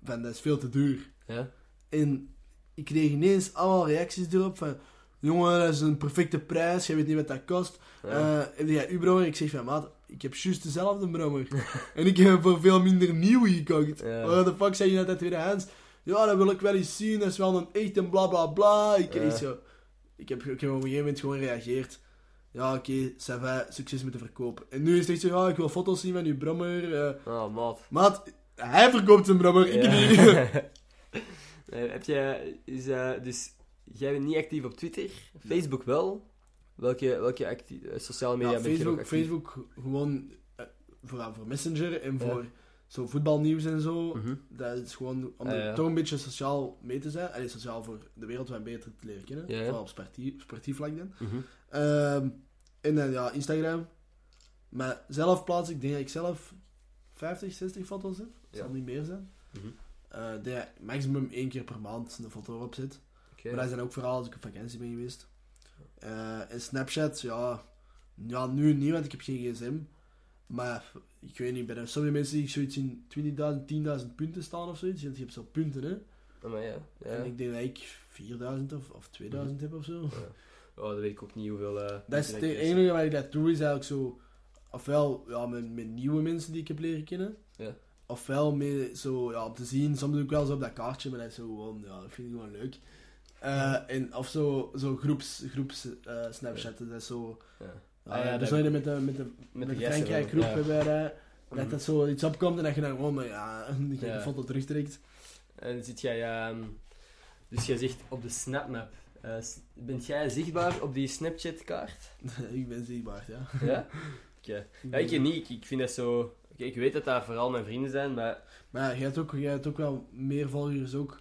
Van, dat is veel te duur. Ja. En ik kreeg ineens allemaal reacties erop van... Jongen, dat is een perfecte prijs. Jij weet niet wat dat kost. Ja. Eh, heb jij uw brommer? Ik zeg van, maat, ik heb juist dezelfde brommer. en ik heb voor veel minder nieuw gekocht. Ja. What the fuck zeg je net uit tweedehands? Ja, dat wil ik wel eens zien. Dat is wel een echt en bla bla bla. Ik, Ja. zo, ik, heb, ik heb op een gegeven moment gewoon gereageerd. Ja, oké, va, succes met de verkoop. En nu is het echt zo, ja, ik wil foto's zien van uw brommer. eh. Oh, maat. maat, hij verkoopt zijn brommer, ik Ja. niet. Heb je. Is, eh, dus. Jij bent niet actief op Twitter. Facebook wel. Welke, welke eh, sociale media Ja, ben je Facebook, actief? Facebook gewoon eh, vooral voor Messenger en Ja. voor zo voetbalnieuws en zo. Mhm. Dat is gewoon om Ah, er toch een beetje sociaal mee te zijn. Allee, sociaal voor de wereld wat beter te leren kennen. Ja. Vooral op sportief, sportief vlak dan. Mhm. Ehm, en dan ja, Instagram. Maar zelf plaats ik denk dat ik zelf 50, 60 foto's heb. Dat zal niet meer zijn. Mhm. Eh dat je maximum één keer per maand een foto erop zit. Maar dat zijn ook vooral als ik op vakantie ben geweest. Eh, en Snapchat, ja, ja, nu niet, want ik heb geen gsm. Maar ik weet niet, bij de, sommige mensen die ik zoiets in 20.000, 10.000 punten staan of zoiets. Want je hebt zo punten, hè. Oh, maar ja. ja. En ik denk dat ik 4.000 of, of 2.000 heb of zo. Oh, dat weet ik ook niet hoeveel. eh, Dat is het enige waar ik dat doe, is eigenlijk zo... Ofwel ja, met, met nieuwe mensen die ik heb leren kennen. Ja. Ofwel met zo, ja, om te zien, soms doe ik wel zo op dat kaartje, maar dat is zo gewoon, ja, dat vind ik gewoon leuk. Eh, en, of zo, zo groeps, groeps eh, Snapchatten, dat is zo... Ja. Ja, Ah, ja, dus dat- zo met de, met de, met de Frankrijk groep ja. dat, Mhm. dat zo iets opkomt en dat je dan gewoon, maar ja, je Ja. de foto terugtrekt. En zit jij, ehm, dus jij zegt op de SnapMap. eh, s- bent jij zichtbaar op die Snapchat-kaart? ik ben zichtbaar, ja. Ja? Oké. Ja, ik niet. Ik, vind dat zo... Oké, ik weet dat dat vooral mijn vrienden zijn, maar... Maar jij hebt, ook, jij hebt ook wel meer volgers ook.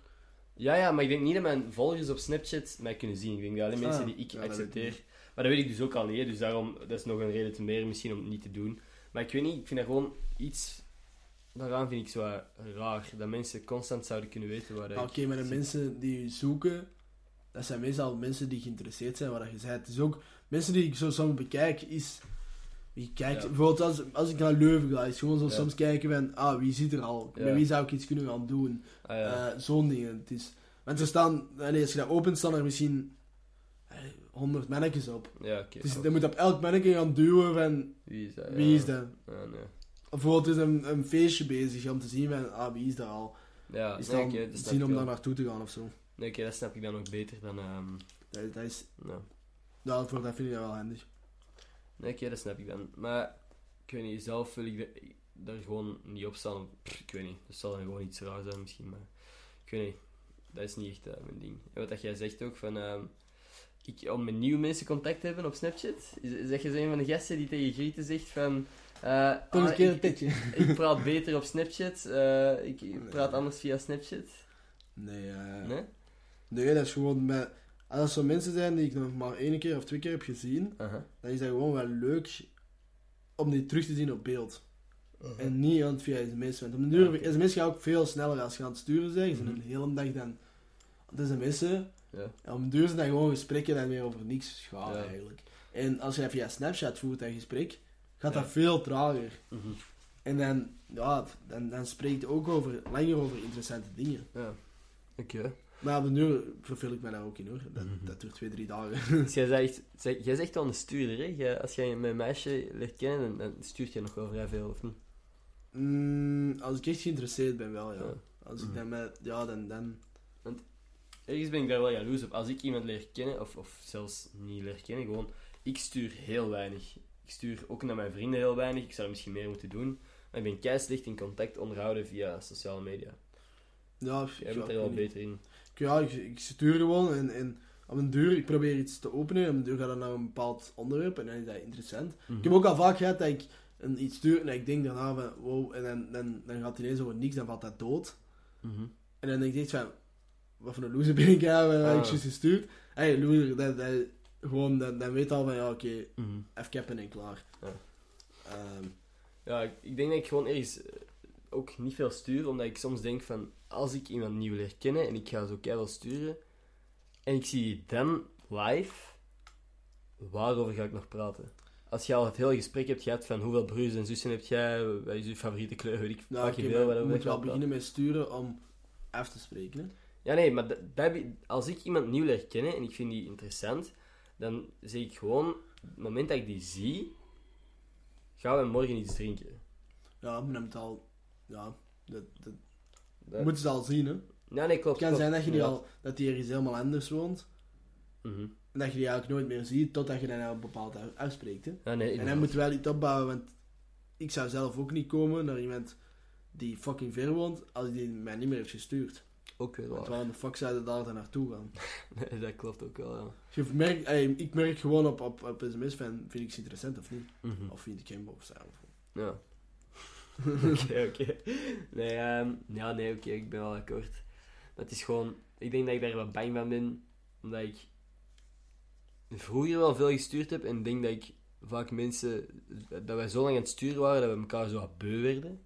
Ja, ja, maar ik denk niet dat mijn volgers op Snapchat mij kunnen zien. Ik denk dat alleen Ah, mensen die ik ja, accepteer... Maar dat weet ik dus ook al niet, dus daarom... Dat is nog een reden te meer misschien om het niet te doen. Maar ik weet niet, ik vind dat gewoon iets... Daaraan vind ik zo eh, raar. Dat mensen constant zouden kunnen weten waar. Oké, maar de zit. mensen die je zoeken, dat zijn meestal mensen die geïnteresseerd zijn wat je zei. Het is ook mensen die ik zo soms bekijk, is. Wie kijkt, Ja. bijvoorbeeld als, als ik naar Leuven ga, is gewoon zo Ja. soms kijken van, ah, wie zit er al? Met wie zou ik iets kunnen gaan doen? Ah. Eh, Zo'n dingen. Het is, want er staan, allee, als je dat opent, staan er misschien eh, honderd mannetjes op. ja, oké. Dus je moet op elk mannetje gaan duwen van, Wie is dat? wie Ja. is dat? Ja, nee. Of bijvoorbeeld is een, een feestje bezig om te zien van, ah, wie is dat al? Ja, Is nee, dat zien om daar naartoe te gaan of zo. Nee, oké, dat snap ik dan nog beter dan... ehm Dat, dat is, nou. ja, voor dat vind ik dat wel handig. Nee, oké, dat snap ik dan. Maar, ik weet niet, zelf wil ik daar gewoon niet op staan. Pff, ik weet niet, dat zal dan gewoon iets raar zijn misschien, maar... Ik weet niet, dat is niet echt eh, mijn ding. En wat dat jij zegt ook, van... ehm, ik, om met nieuwe mensen contact te hebben op Snapchat, zeg je zo een van de gasten die tegen Grieten zegt van... eh, Toch eens ah, een keer een tetje. Ik praat beter op Snapchat, eh, ik, Nee. praat anders via Snapchat. Nee, eh, Nee? nee, dat is gewoon met... Als er zo mensen zijn die ik nog maar één keer of twee keer heb gezien, Aha. dan is dat gewoon wel leuk om die terug te zien op beeld. En niet aan het via sms. Want op de duur, Ja, oké. sms gaat ook veel sneller als je aan het sturen bent. Je bent Mhm. een hele dag dan aan het sms'en. Ja. En op een duur zijn dat gewoon gesprekken die meer over niks gaan Ja. eigenlijk. En als je dat via Snapchat voert, dat gesprek, gaat Ja. dat veel trager. Mhm. En dan, ja, dan, dan spreekt ook over, langer over interessante dingen. Ja. Oké. Maar op de duur verveel ik mij daar ook in hoor. Dat, Mhm. dat duurt twee, drie dagen. Dus jij zegt, zeg, jij zegt wel een stuurder, hè? Jij- als jij een meisje leert kennen, dan, dan stuurt je nog wel vrij veel, of niet? Mm, als ik echt geïnteresseerd ben, wel ja. Ja. Als ik Mhm. dan met, ja, dan, dan Ergens ben ik daar wel jaloers op. Als ik iemand leer kennen, of, of zelfs niet leer kennen, gewoon, ik stuur heel weinig. Ik stuur ook naar mijn vrienden heel weinig. Ik zou er misschien meer moeten doen. Maar ik ben kei slecht in contact onderhouden via sociale media. ja, Jij bent er wel beter in. Ja, ik, ik stuur gewoon en, en op een deur, ik probeer iets te openen en op een deur gaat dat naar een bepaald onderwerp en dan is dat interessant. Ik heb ook al vaak gehad dat ik een, iets stuur en ik denk daarna van wow, en dan, dan, dan gaat het ineens over niks, dan valt dat dood. Mhm. En dan denk ik echt van, wat voor een loser ben ik ja, ik Ah. juist gestuurd? Hey, loser, dat, dat, gewoon, dan, dan weet al van ja, oké, Mhm. even cappen en klaar. Ja. Ehm, Ja, ik, ik denk dat ik gewoon ergens eh, ook niet veel stuur, omdat ik soms denk van, als ik iemand nieuw leer kennen en ik ga zo keihard sturen, en ik zie dan live, waarover ga ik nog praten? Als je al het hele gesprek hebt gehad van hoeveel broers en zussen heb jij, wat is je favoriete kleur, weet ik nou, fucking oké, veel, maar je moet wel beginnen met sturen om af te spreken. Hè? Ja, nee, maar als ik iemand nieuw leer kennen en ik vind die interessant, dan zeg ik gewoon, op het moment dat ik die zie, gaan we morgen iets drinken. Ja, maar dan moet al, ja, dat, dat Dat- moeten ze al zien hè. Ja, nee, klopt. Het kan klopt. zijn dat je die al, dat die ergens helemaal anders woont. Mhm. En dat je die eigenlijk nooit meer ziet, totdat je dan nou bepaald uitspreekt. Hè. Ja, nee, En dan inderdaad. moet je wel iets opbouwen, want ik zou zelf ook niet komen naar iemand die fucking ver woont, als die mij niet meer heeft gestuurd. Ook weer Want waar. waarom de fuck zou je daar dan naartoe gaan? Nee, dat klopt ook wel, ja. Je merkt, ey, ik merk gewoon op, op, op sms van, vind ik ze interessant of niet? Mhm. Of vind ik hem of zo. Ja. Oké, oké. Nee, ehm, ja, nee, oké, ik ben wel akkoord. Het is gewoon... Ik denk dat ik daar wat bang van ben, omdat ik vroeger wel veel gestuurd heb en denk dat ik vaak mensen... Dat wij zo lang aan het sturen waren, dat we elkaar zo wat beu werden.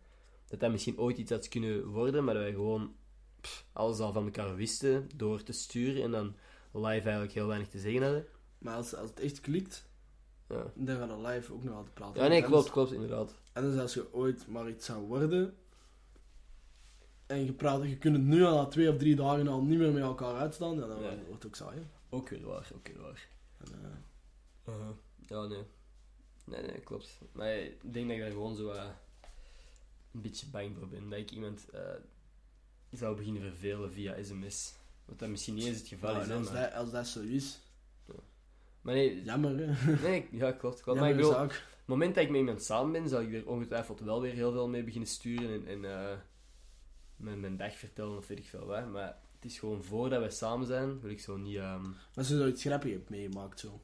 Dat dat misschien ooit iets had kunnen worden, maar dat wij gewoon pff, alles al van elkaar wisten door te sturen en dan live eigenlijk heel weinig te zeggen hadden. Maar als, als het echt klikt, Ja, dan gaan we live ook nog altijd praten. ja nee, klopt, klopt, inderdaad. En dus als je ooit maar iets zou worden, en je praat, je kunt het nu al na twee of drie dagen al niet meer met elkaar uitstaan, ja, dan wordt het ook saai. hè. Ook weer waar, ook weer waar. En, eh, Uh-huh. Ja, nee. Nee, nee, klopt. Maar ik denk dat ik daar gewoon zo eh, een beetje bang voor ben. Dat ik iemand eh, zou beginnen vervelen via sms. Wat dat misschien niet eens het geval nou, is, als, maar... dat, als dat zo is, Maar nee, jammer hè. nee, ja, klopt. klopt. Maar ik bedoel, op het moment dat ik met iemand samen ben, zal ik er ongetwijfeld wel weer heel veel mee beginnen sturen en, en eh, mijn, mijn dag vertellen of weet ik veel wat. Maar het is gewoon voordat wij samen zijn, wil ik zo niet... ehm, Maar als je zoiets grappigs hebt meegemaakt zo.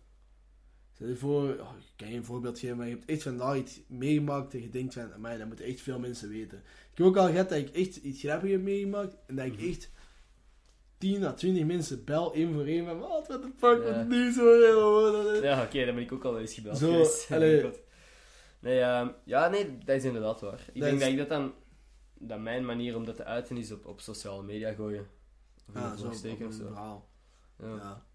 Stel je voor, oh, ik kan je een voorbeeld geven, maar je hebt echt vandaag iets meegemaakt en je denkt van, amai, dat moeten echt veel mensen weten. Ik heb ook al gehad dat ik echt iets grappigs heb meegemaakt en dat ik Mhm. echt 10 à 20 mensen bel één voor één van, wat, what the fuck, Ja. wat nu zo, Ja, oké, dan ben ik ook al eens gebeld Zo, geweest. allee. Klopt. Nee, ehm, ja, nee, dat is inderdaad waar. Ik Dat denk is- dat ik dat dan... Dat mijn manier om dat te uiten is op, op sociale media gooien. Of Ja, een zo steken of zo. verhaal. Ja, ja.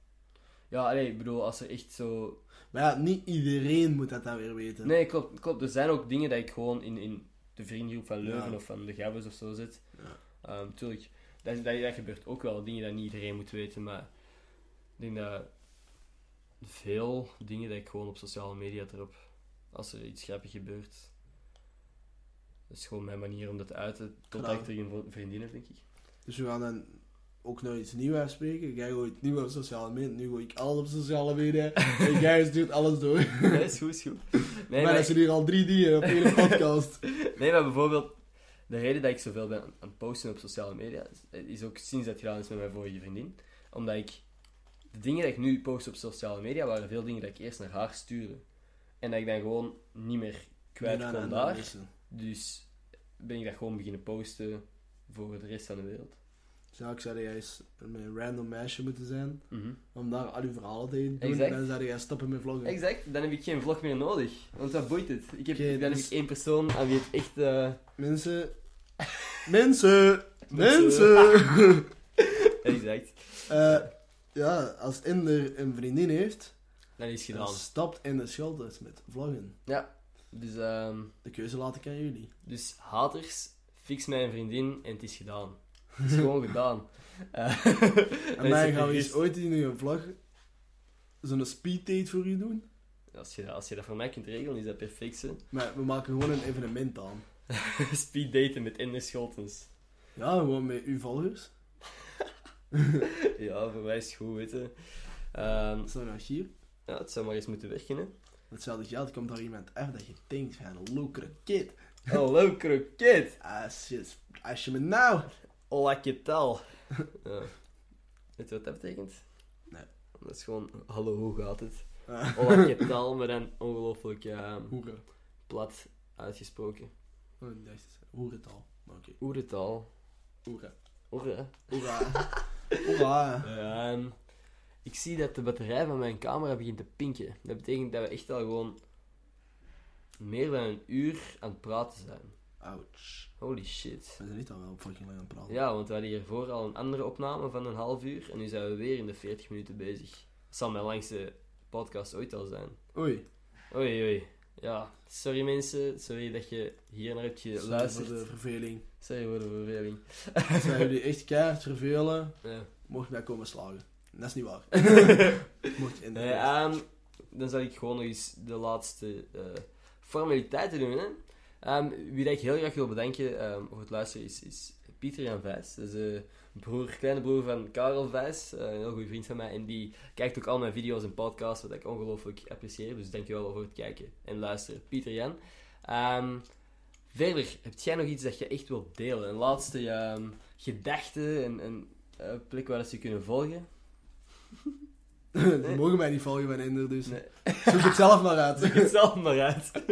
Ja. allee, ik bedoel, als er echt zo... Maar ja, niet iedereen moet dat dan weer weten. Nee, klopt, klopt. Er zijn ook dingen dat ik gewoon in, in de vriendengroep van Leuven Ja. of van de Gabbers of zo zet. Ja. Ehm, tuurlijk, dat, dat, dat gebeurt ook wel. Dingen dat niet iedereen moet weten, maar... Ik denk dat veel dingen dat ik gewoon op sociale media erop... Als er iets grappigs gebeurt... Dat is gewoon mijn manier om dat te uiten. Totdat ik een vo- vriendin heb, denk ik. Dus we gaan dan ook nog iets nieuws afspreken. Jij gooit nieuw op sociale media, nu gooi ik alles op sociale media. en jij stuurt alles door. Nee, is goed, is goed. Nee, maar maar, dat zijn hier al drie dingen op één podcast. nee, maar bijvoorbeeld... De reden dat ik zoveel ben aan het posten op sociale media... is- is ook sinds dat gedaan is met mijn vorige vriendin. Omdat ik... De dingen dat ik nu post op sociale media... waren veel dingen dat ik eerst naar haar stuurde. En dat ik dan gewoon niet meer kwijt Nee, kon nee, nee, daar. Dus ben ik dat gewoon beginnen posten voor de rest van de wereld. Zou ik zou jij met een random meisje moeten zijn. Mhm. Om daar al uw verhalen te doen. Exact. En dan zou jij stoppen met vloggen. Exact, dan heb ik geen vlog meer nodig. Want wat boeit het? Ik heb, dan dus- heb ik één persoon aan wie het echt... eh, Mensen. Mensen. Mensen. Exact. Eh, Ja, als Inder een vriendin heeft, Dat is dan gedaan. stapt Inder Scholtes met vloggen. Ja. Dus, ehm, De keuze laat ik aan jullie. dus haters, fix mijn vriendin en het is gedaan. Het is gewoon gedaan. Eh, En mij gaan we eens ooit in een vlog zo'n speed date voor u doen. Als je, als je dat voor mij kunt regelen, is dat perfect. Hè? Maar we maken gewoon een evenement aan. Speed daten met Ender Scholtens. Ja, gewoon met uw volgers. Ja, voor mij is het goed. Ehm, Dat is nou hier. ja, het zou maar eens moeten werken, hè. Hetzelfde geld komt daar iemand af dat je denkt van een leukere. Hallo, kroket. Als je, als je me nou... Hola, que tal? ja. Weet je wat dat betekent? Nee. Dat is gewoon, hallo, hoe gaat het? Uh, Hola, que tal? Maar dan ongelooflijk plat uitgesproken. Oh, dat is hoerentaal. Maar oké. Oeretaal. Hoera. Oera. Hoera. Hoera. Ehm, ik zie dat de batterij van mijn camera begint te pinken. Dat betekent dat we echt al gewoon meer dan een uur aan het praten zijn. Ouch. Holy shit. We zijn niet al wel fucking lang aan het praten. Ja, want we hadden hiervoor al een andere opname van een half uur en nu zijn we weer in de 40 minuten bezig. Dat zal mijn langste podcast ooit al zijn. Oei. Oei, oei. Ja, sorry mensen. Sorry dat je hier naar hebt Sorry voor geluisterd. de verveling. Sorry voor de verveling. Wij jullie echt keihard vervelen, Ja. mocht mij komen slagen. Dat is niet waar. mocht je in de Nee, ehm, dan zal ik gewoon nog eens de laatste eh, formaliteiten doen. Hè? Ehm, wie dat ik heel graag wil bedanken ehm, voor het luisteren is, is Pieter Jan Vijs. Dat is de broer, kleine broer van Karel Vijs, eh, een heel goede vriend van mij. En die kijkt ook al mijn video's en podcasts, wat ik ongelooflijk apprecieer. Dus dankjewel voor het kijken en luisteren, Pieter Jan. Ehm, verder, heb jij nog iets dat je echt wilt delen? Een laatste ehm, gedachte en een eh, plek waar ze je kunnen volgen? Die mogen mij niet volgen van Inder, dus Nee. zoek het zelf maar uit. Zoek het zelf maar uit.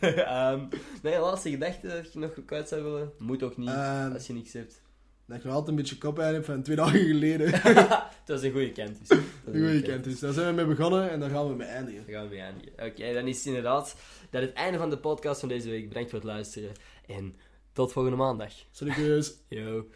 Ehm, nee, laatste gedachte dat je nog kwijt zou willen. Moet ook niet, Ehm, als je niks hebt. dat ik nog altijd een beetje koppijn heb van twee dagen geleden. Dat is een goede kant. Dus. Een goede kent dus. Daar zijn we mee begonnen en daar gaan we mee eindigen. Daar gaan we mee eindigen. Oké, dan is het inderdaad dat het einde van de podcast van deze week. Bedankt voor het luisteren. En tot volgende maandag. Salut, Yo.